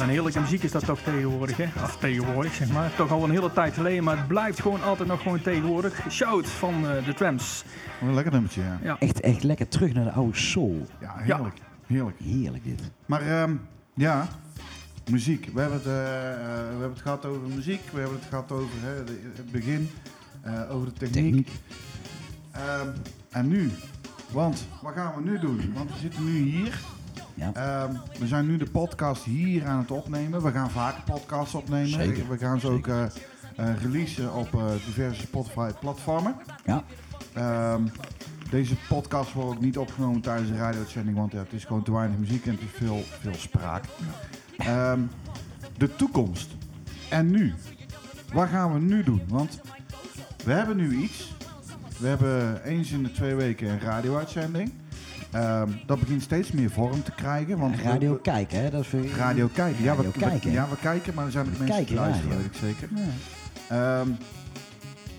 Een heerlijke muziek is dat toch tegenwoordig, hè? Of tegenwoordig, zeg maar. Toch al een hele tijd geleden, maar het blijft gewoon altijd nog gewoon tegenwoordig. Shout van eh, de Trams. Wat een lekker nummertje, ja. Ja. Echt, echt lekker terug naar de oude soul. Ja, heerlijk. Heerlijk. Heerlijk dit. Maar ehm, ja, muziek. We hebben, het, eh, eh, we hebben het gehad over muziek. We hebben het gehad over hè, de- het begin. eh, over de techniek. Techniek. Ehm, en nu? Want, wat gaan we nu doen? Want we zitten nu hier. Ja. Ehm, we zijn nu de podcast hier aan het opnemen. We gaan vaker podcasts opnemen. Zeker. We gaan ze ook eh, releasen op eh, diverse Spotify-platformen. Ja. Ehm, deze podcast wordt ook niet opgenomen tijdens de radio-uitzending, want ja, het is gewoon te weinig muziek en het is veel, veel spraak. Ehm, de toekomst. En nu? Wat gaan we nu doen? Want we hebben nu iets. We hebben eens in de twee weken een radio-uitzending. Ehm, dat begint steeds meer vorm te krijgen. Want Radio we- kijken, hè? Dat is voor... Radio kijken. Ja, we, Radio we- kijken. ja, we kijken, maar er zijn ook mensen die luisteren, radio. weet ik zeker. Ja. Ehm,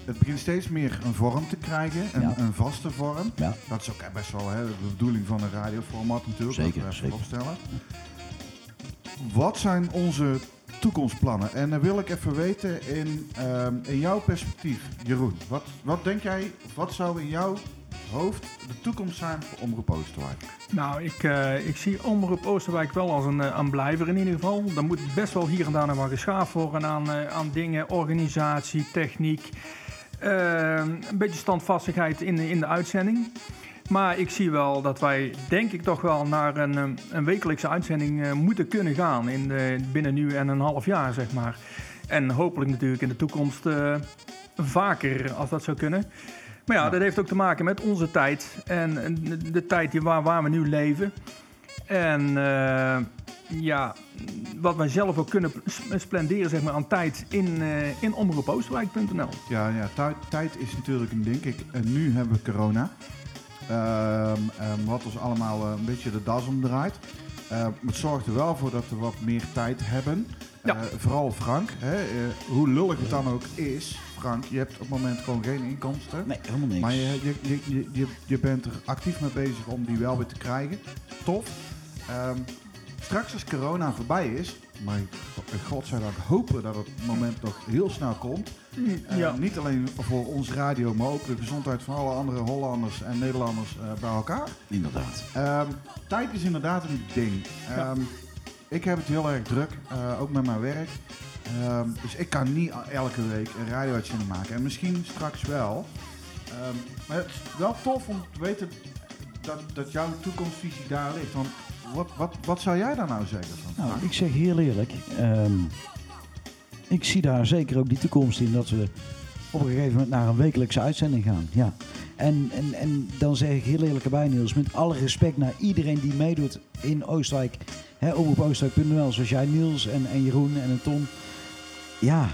het begint steeds meer een vorm te krijgen, een, Ja. een vaste vorm. Ja. Dat is ook best wel hè, de bedoeling van een radioformat natuurlijk. Zeker, dat we opstellen. Wat zijn onze toekomstplannen? En dan wil ik even weten in, ehm, in jouw perspectief, Jeroen. Wat, wat denk jij, wat zou in jouw hoofd de toekomst zijn voor Omroep Oosterwijk? Nou, ik, eh, ik zie Omroep Oosterwijk wel als een, eh, een blijver in ieder geval. Er moet best wel hier en daar nog wat geschaafd worden aan, eh, aan dingen, organisatie, techniek. Een beetje standvastigheid in, in de uitzending. Maar ik zie wel dat wij, denk ik, toch wel naar een, een wekelijkse uitzending moeten kunnen gaan. In de, binnen nu en een half jaar, zeg maar. En hopelijk natuurlijk in de toekomst vaker, als dat zou kunnen. Maar ja, dat heeft ook te maken met onze tijd en en de, de tijd die waar, waar we nu leven. En eh, ja, wat wij zelf ook kunnen sp- spenderen zeg maar, aan tijd in, eh in omroepoosterwijk.nl. Ja, ja tijd, tijd is natuurlijk een ding. Ik, en nu hebben we corona. Ehm, wat ons allemaal eh, een beetje de das omdraait. Maar het zorgt er wel voor dat we wat meer tijd hebben. Ja. Vooral Frank, hè, hoe lullig het dan ook is. Frank, je hebt op het moment gewoon geen inkomsten. Nee, helemaal niks. Maar je, je, je, je, bent er actief mee bezig om die wel weer te krijgen. Tof. Ehm, straks als corona voorbij is, maar godzijdank hopen dat het moment nog heel snel komt. Eh, ja. Niet alleen voor ons radio, maar ook de gezondheid van alle andere Hollanders en Nederlanders eh, bij elkaar. Inderdaad. Ehm, tijd is inderdaad een ding. Ja. Ik heb het heel erg druk, eh, ook met mijn werk. Ehm, dus ik kan niet elke week een radio-uitzending maken. En misschien straks wel. Ehm, maar het is wel tof om te weten dat, dat jouw toekomstvisie daar ligt. Want wat, wat, wat zou jij daar nou zeggen? Van, Nou, ik zeg heel eerlijk. ehm, ik zie daar zeker ook die toekomst in dat we op een gegeven moment naar een wekelijkse uitzending gaan. Ja. En, en, en dan zeg ik heel eerlijk erbij, Niels, met alle respect naar iedereen die meedoet in Oostenrijk. Hè, op Oostenrijk.nl, zoals jij, Niels en, en Jeroen en een Ton. Ja,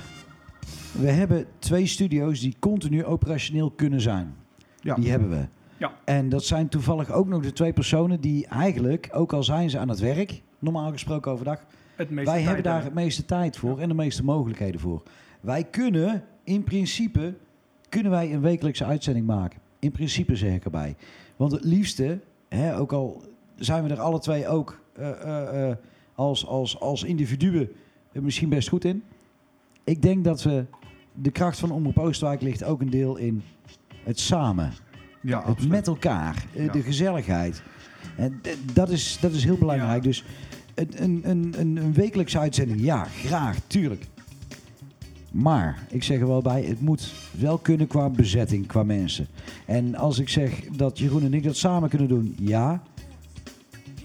we hebben twee studio's die continu operationeel kunnen zijn. ja. Die hebben we. Ja. En dat zijn toevallig ook nog de twee personen die eigenlijk, ook al zijn ze aan het werk, normaal gesproken overdag, Het meeste wij tijd hebben daar het meeste tijd voor en de meeste mogelijkheden voor. Wij kunnen, in principe, kunnen wij een wekelijkse uitzending maken. In principe zeg ik erbij. Want het liefste, hè, ook al zijn we er alle twee ook eh, eh, eh, als, als, als individuen misschien best goed in. Ik denk dat we, de kracht van Omroep Oosterwijk ligt ook een deel in het samen. ja, Het absoluut. met elkaar, Ja. de gezelligheid. En dat is, dat is heel belangrijk. Ja. Dus een, een, een, een wekelijkse uitzending, ja, graag, tuurlijk. Maar, ik zeg er wel bij, het moet wel kunnen qua bezetting, qua mensen. En als ik zeg dat Jeroen en ik dat samen kunnen doen, ja.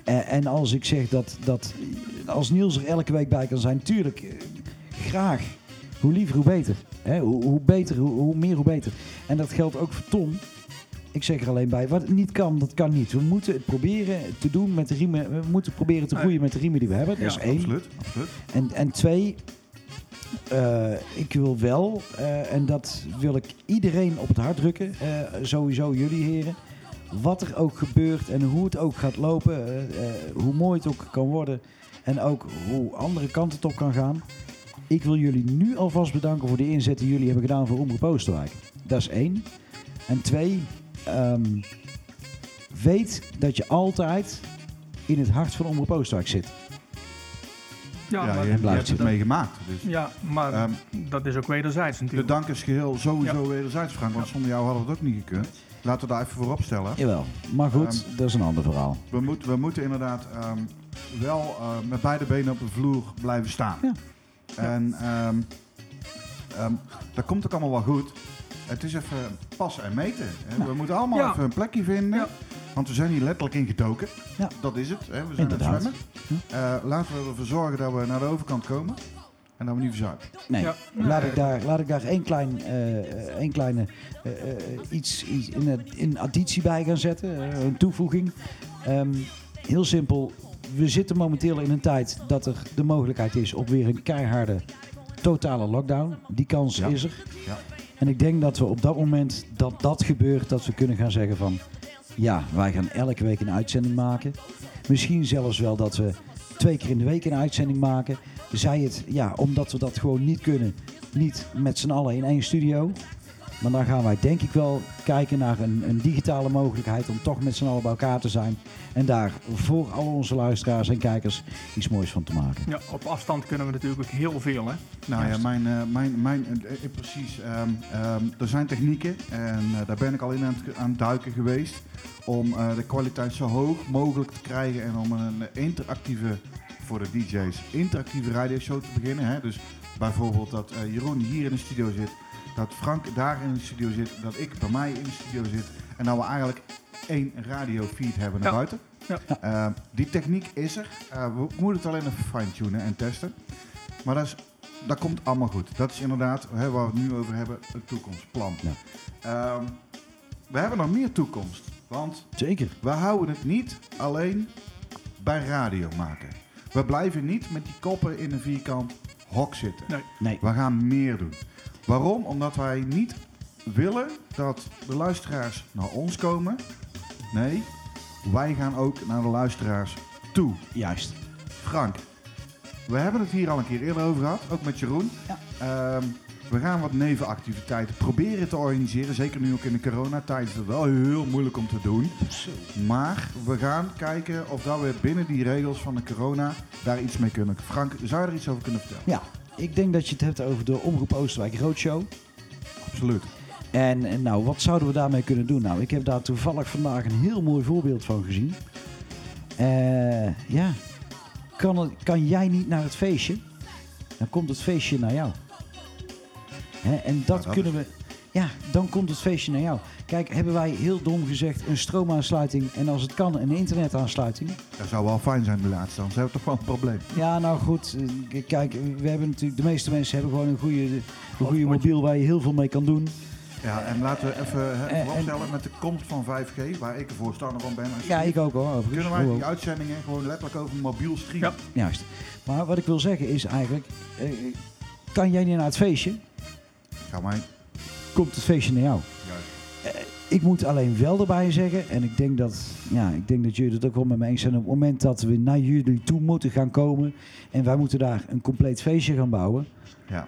En, en als ik zeg dat, dat als Niels er elke week bij kan zijn, tuurlijk, eh, graag. Hoe liever, hoe beter. Hoe, hoe beter, hoe, hoe meer, hoe beter. En dat geldt ook voor Tom. Ik zeg er alleen bij, wat niet kan, dat kan niet. We moeten het proberen te doen met de riemen. We moeten proberen te groeien met de riemen die we hebben. Dat is één. Absoluut, absoluut. En, en twee, eh, ik wil wel, eh, en dat wil ik iedereen op het hart drukken, eh, sowieso jullie heren. Wat er ook gebeurt en hoe het ook gaat lopen, hoe mooi het ook kan worden en ook hoe andere kanten het op kan gaan. Ik wil jullie nu alvast bedanken voor de inzet die jullie hebben gedaan voor Omroep Oosterwijk. Dat is één. En twee, ehm, weet dat je altijd in het hart van Omroep Oosterwijk zit. Ja, Ja, maar, je, hebt het meegemaakt. Dus. ja, maar Ehm, dat is ook wederzijds De natuurlijk. dank is geheel sowieso wederzijds, Frank. Want zonder jou hadden we het ook niet gekund. Laten we daar even voor opstellen. Jawel, maar goed, Ehm, dat is een ander verhaal. We, moet, we moeten inderdaad ehm, wel eh, met beide benen op de vloer blijven staan. Ja. En ehm, ehm, dat komt ook allemaal wel goed. Het is even passen en meten. hè. We moeten allemaal Ja. even een plekje vinden. Ja. Want we zijn hier letterlijk in gedoken. Ja. Dat is het. Hè. We zijn aan het Inderdaad. zwemmen. Eh, laten we ervoor zorgen dat we naar de overkant komen. En dat we niet verzuipen. Nee, Ja. laat, ik daar, laat ik daar één, klein, eh, eh, één kleine iets, iets in, het- in additie bij gaan zetten, een toevoeging. Ehm, heel simpel, we zitten momenteel in een tijd dat er de mogelijkheid is op weer een keiharde totale lockdown. Die kans Ja. is er. Ja. En ik denk dat we op dat moment dat dat gebeurt, dat we kunnen gaan zeggen van... Ja, wij gaan elke week een uitzending maken. Misschien zelfs wel dat we twee keer in de week een uitzending maken. Zij het, ja, omdat we dat gewoon niet kunnen, niet met z'n allen in één studio. Maar dan gaan wij denk ik wel kijken naar een, een digitale mogelijkheid om toch met z'n allen bij elkaar te zijn. En daar voor al onze luisteraars en kijkers iets moois van te maken. Ja, op afstand kunnen we natuurlijk ook heel veel, hè? Nou ja, Juist. mijn, eh, mijn, mijn, eh, eh, precies. ehm, ehm, er zijn technieken en eh, daar ben ik al in aan het, aan het duiken geweest. Om eh, de kwaliteit zo hoog mogelijk te krijgen en om een eh, interactieve, voor de DJ's, interactieve radioshow te beginnen. Hè? Dus bijvoorbeeld dat eh, Jeroen hier in de studio zit, dat Frank daar in de studio zit, dat ik bij mij in de studio zit. En dat we eigenlijk één radiofeed hebben naar Ja. buiten. Ja. Eh, die techniek is er. Eh, we moeten het alleen even fine-tunen en testen. Maar dat, is, dat komt allemaal goed. Dat is inderdaad hè, waar we het nu over hebben, het toekomstplan. Ja. Ehm, we hebben nog meer toekomst. Want Zeker. we houden het niet alleen bij radio maken. We blijven niet met die koppen in een vierkant hok zitten. Nee. Nee. We gaan meer doen. Waarom? Omdat wij niet willen dat de luisteraars naar ons komen. Nee, wij gaan ook naar de luisteraars toe. Juist. Frank, we hebben het hier al een keer eerder over gehad, ook met Jeroen. Ja. Ehm, we gaan wat nevenactiviteiten proberen te organiseren. Zeker nu ook in de coronatijd is het wel heel moeilijk om te doen. Maar we gaan kijken of dat we binnen die regels van de corona daar iets mee kunnen. Frank, zou je er iets over kunnen vertellen? Ja, ik denk dat je het hebt over de Omroep Oosterwijk Roadshow. Absoluut. En, en nou, wat zouden we daarmee kunnen doen? Nou, ik heb daar toevallig vandaag een heel mooi voorbeeld van gezien. Eh, ja, kan, het, kan jij niet naar het feestje? Dan komt het feestje naar jou. Hè, en dat, dat kunnen we... Ja, dan komt het feestje naar jou. Kijk, hebben wij heel dom gezegd een stroomaansluiting en als het kan een internetaansluiting? Dat zou wel fijn zijn de laatste, anders hebben we toch wel een probleem. Ja, nou goed. eh, Kijk, we hebben natuurlijk, de meeste mensen hebben gewoon een goede, een goede mobiel waar je heel veel mee kan doen. Ja, en laten we even hè, En- vooropstellen met de komst van 5G, waar ik een voorstander van ben. als Ja, ik ook hoor. overigens. Kunnen wij die uitzendingen gewoon letterlijk over mobiel streamen? Ja. Juist. Maar wat ik wil zeggen is eigenlijk, eh, kan jij niet naar het feestje? Ga mij. Komt het feestje naar jou? Juist. Ik moet alleen wel erbij zeggen, en ik denk dat, ja, ik denk dat jullie het ook wel met me eens zijn, op het moment dat we naar jullie toe moeten gaan komen en wij moeten daar een compleet feestje gaan bouwen, Ja.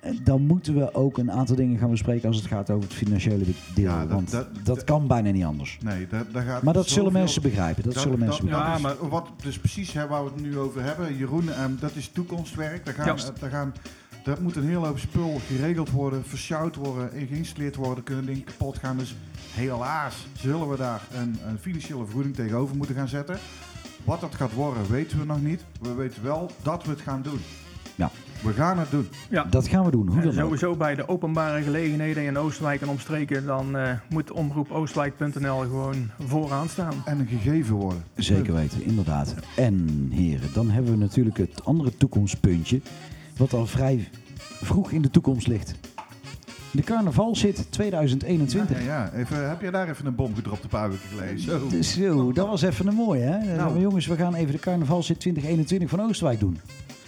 eh, dan moeten we ook een aantal dingen gaan bespreken als het gaat over het financiële deel. Ja, dat- want dat- dat, dat- kan bijna niet anders. Nee, daar, daar gaat Maar dat zullen mensen begrijpen. Dat, zullen mensen dat, begrijpen. Ja, maar- Wat dus precies hè, waar we het nu over hebben, Jeroen, ehm, dat is toekomstwerk. Daar gaan, eh, daar gaan, dat moet een hele hoop spul geregeld worden, versjouwd worden en geïnstalleerd worden. Kunnen dingen kapot gaan. Dus helaas zullen we daar een, een financiële vergoeding tegenover moeten gaan zetten. Wat dat gaat worden, weten we nog niet. We weten wel dat we het gaan doen. Ja. We gaan het doen. Ja. Dat gaan we doen, hoe dan ook. sowieso bij de openbare gelegenheden in Oosterwijk en omstreken, dan eh, moet omroepoostwijk.nl gewoon vooraan staan. En een gegeven worden. Zeker weten, inderdaad. En heren, dan hebben we natuurlijk het andere toekomstpuntje, wat al vrij vroeg in de toekomst ligt. De carnaval zit 2021. Ja, ja, ja. Even, heb je daar even een bom gedropt een paar weken geleden? Zo. Dus Zo, dat was even een mooie, hè? Nou. we, jongens, we gaan even de carnaval zit 2021 van Oosterwijk doen.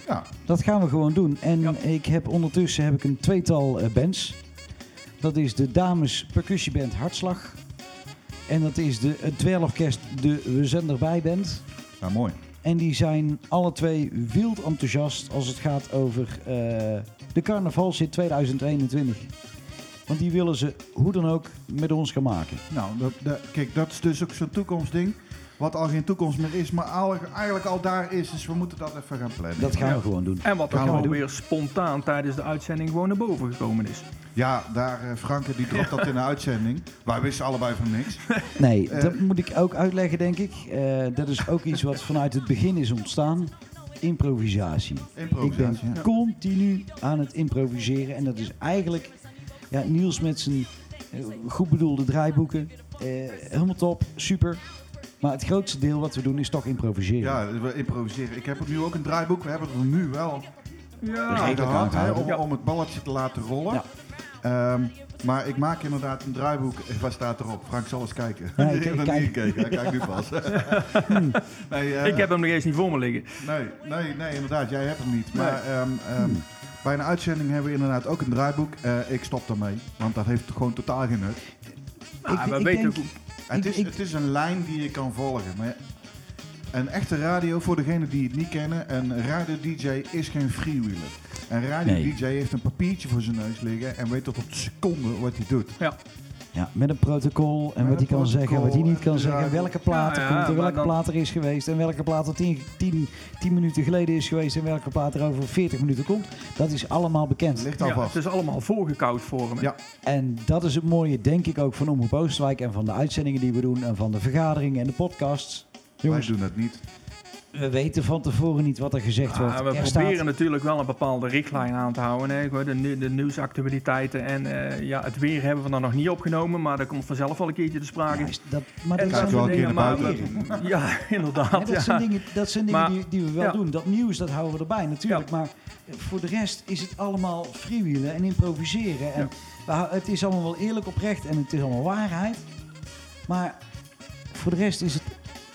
Ja, Dat gaan we gewoon doen. En Ja. ik heb ondertussen heb ik een tweetal eh, bands. Dat is de dames percussieband Hartslag. En dat is de het dweilorkest De We Zijn Erbij Band. nou mooi. En die zijn alle twee wild enthousiast als het gaat over eh, de carnavalzit 2021. Want die willen ze hoe dan ook met ons gaan maken. Nou, dat, dat- kijk, dat is dus ook zo'n toekomstding. Wat al geen toekomst meer is, maar al- eigenlijk al daar is. Dus we moeten dat even gaan plannen. Dat gaan we gewoon doen. En wat er Gaan we gewoon doen. weer spontaan tijdens de uitzending gewoon naar boven gekomen is. Ja, daar, eh, Franke, die dropt dat in de uitzending. Wij wisten allebei van niks. Nee, Eh. dat moet ik ook uitleggen, denk ik. Eh, dat is ook iets wat vanuit het begin is ontstaan. Improvisatie. Ik ben ja. continu aan het improviseren. En dat is eigenlijk ja, Niels met zijn goed bedoelde draaiboeken. eh, helemaal top, super. Maar het grootste deel wat we doen is toch improviseren. Ja, we improviseren. Ik heb nu ook een draaiboek. We hebben het er nu wel Ja, gehad, hè, om, om het balletje te laten rollen. Ja. Ehm, maar ik maak inderdaad een draaiboek. Waar staat erop? Frank zal eens kijken. Ja, ik heb niet gekeken. Hij kijkt nu pas. nee, eh, ik heb hem nog eens niet voor me liggen. Nee, nee, nee, inderdaad. Jij hebt hem niet. Nee. Maar ehm, ehm, bij een uitzending hebben we inderdaad ook een draaiboek. Eh, ik stop daarmee, want dat heeft gewoon totaal geen nut. Nou, Ik- we ik weten denk- hoe- Het Ik- is, ik- het is een lijn die je kan volgen. Maar een echte radio, voor degenen die het niet kennen, een radio-dj is geen freewheeler. Een radio Nee. DJ heeft een papiertje voor zijn neus liggen en weet tot op de seconde wat hij doet. Ja, Ja, met een protocol en Met wat hij kan zeggen, wat hij niet kan en zeggen, welke plaat er Ja, ja, komt en welke plaat er is geweest en welke plaat er 10 tien, tien minuten geleden is geweest en welke plaat er over 40 minuten komt. Dat is allemaal bekend. Ligt al ja, vast. het is allemaal voorgekoud voor hem. Ja. En dat is het mooie, denk ik, ook van Omroep Oosterwijk en van de uitzendingen die we doen en van de vergaderingen en de podcasts. Jongens, Wij doen dat niet. We weten van tevoren niet wat er gezegd wordt. Ja, we Er proberen staat- natuurlijk wel een bepaalde richtlijn aan te houden. Hè. De, de nieuwsactualiteiten en eh, ja, het weer hebben we dan nog niet opgenomen, maar dat komt vanzelf wel een keertje te sprake. Ja, is dat, maar dat zijn wel een keer dingen, maar we- Ja, inderdaad. Ja, dat, ja. zijn dingen, dat zijn dingen Maar- die, die we wel ja. doen. Dat nieuws, dat houden we erbij natuurlijk. Maar voor de rest is het allemaal freewheelen en improviseren. En het is allemaal wel eerlijk oprecht en het is allemaal waarheid. Maar voor de rest is het,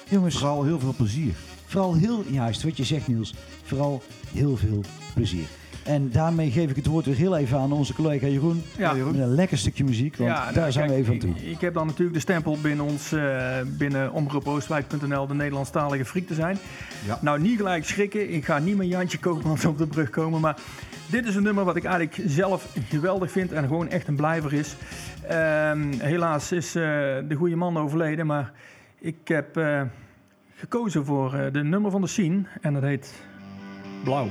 jongens, vooral, Vooral heel veel plezier. Heel, juist wat je zegt Niels, vooral heel veel plezier. En daarmee geef ik het woord weer heel even aan onze collega Jeroen. Ja. Jeroen? Met een lekker stukje muziek, want Ja, daar nou, zijn we even aan toe. Ik, ik heb dan natuurlijk de stempel binnen ons, eh, binnen omroepoostwijk.nl, de Nederlandstalige friek te zijn. Ja. Nou, niet gelijk schrikken. Ik ga niet met Jantje Koopmans op de brug komen, maar dit is een nummer wat ik eigenlijk zelf geweldig vind en gewoon echt een blijver is. Ehm, helaas is eh, de goede man overleden, maar ik heb eh, gekozen voor eh, de nummer van de scene en dat heet Blauw.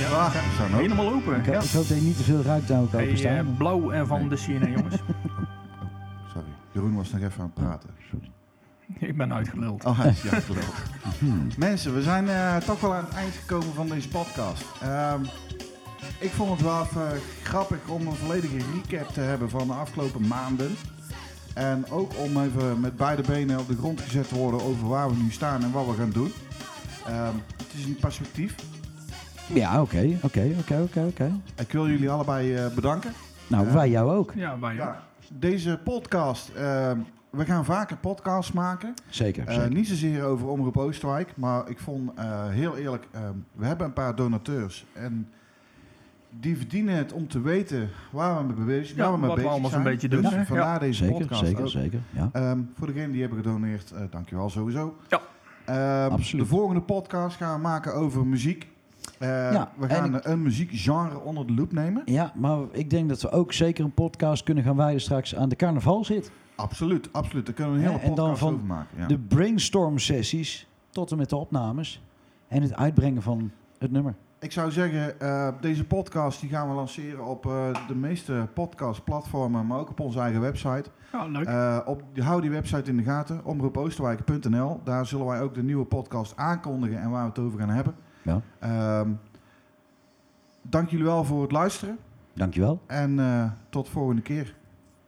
Ja, zou ook. Helemaal open. Ik, Ja. ik hoop dat je niet te veel ruikt ook Hey, openstaan. eh, blauw en van Nee. de CNN, jongens. Sorry. Jeroen was nog even aan het praten. Ik ben uitgeluld. Oh, hij is juist gelul. Mensen, we zijn eh, toch wel aan het eind gekomen van deze podcast. Ehm, ik vond het wel even grappig om een volledige recap te hebben van de afgelopen maanden. En ook om even met beide benen op de grond gezet te worden over waar we nu staan en wat we gaan doen. Ehm, het is een perspectief. Ja, oké, oké, oké, oké, oké. Ik wil jullie allebei eh, bedanken. Nou, Ja. wij jou ook. Ja, wij ook. Ja, deze podcast, ehm, we gaan vaker podcasts maken. Zeker, Eh, zeker. niet zozeer over Omroep Oosterwijk, maar ik vond eh, heel eerlijk, ehm, we hebben een paar donateurs en die verdienen het om te weten waar we mee bezig, Ja, waar we mee wat we bezig allemaal zijn. zo'n beetje doen, Dus hè? vandaar deze Zeker, podcast zeker, ook. zeker. Ja. Ehm, voor degenen die hebben gedoneerd, eh dankjewel sowieso. Ja. Ehm, Absoluut. De volgende podcast gaan we maken over muziek. Eh, Ja, we gaan ik- een muziekgenre onder de loep nemen. ja, maar ik denk dat we ook zeker een podcast kunnen gaan wijden straks aan de carnavalzit. Absoluut, absoluut. Daar kunnen we een hele Ja, en dan podcast van over maken. Ja. De brainstorm sessies tot en met de opnames en het uitbrengen van het nummer. Ik zou zeggen, eh, deze podcast die gaan we lanceren op eh, de meeste podcastplatformen, maar ook op onze eigen website. Ja, leuk. Eh, op, hou die website in de gaten, omroepoosterwijk.nl. Daar zullen wij ook de nieuwe podcast aankondigen en waar we het over gaan hebben. Ja. Ehm, dank jullie wel voor het luisteren Dankjewel. en eh, tot de volgende keer.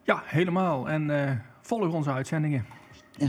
Ja, helemaal. En eh, volg onze uitzendingen. Yo,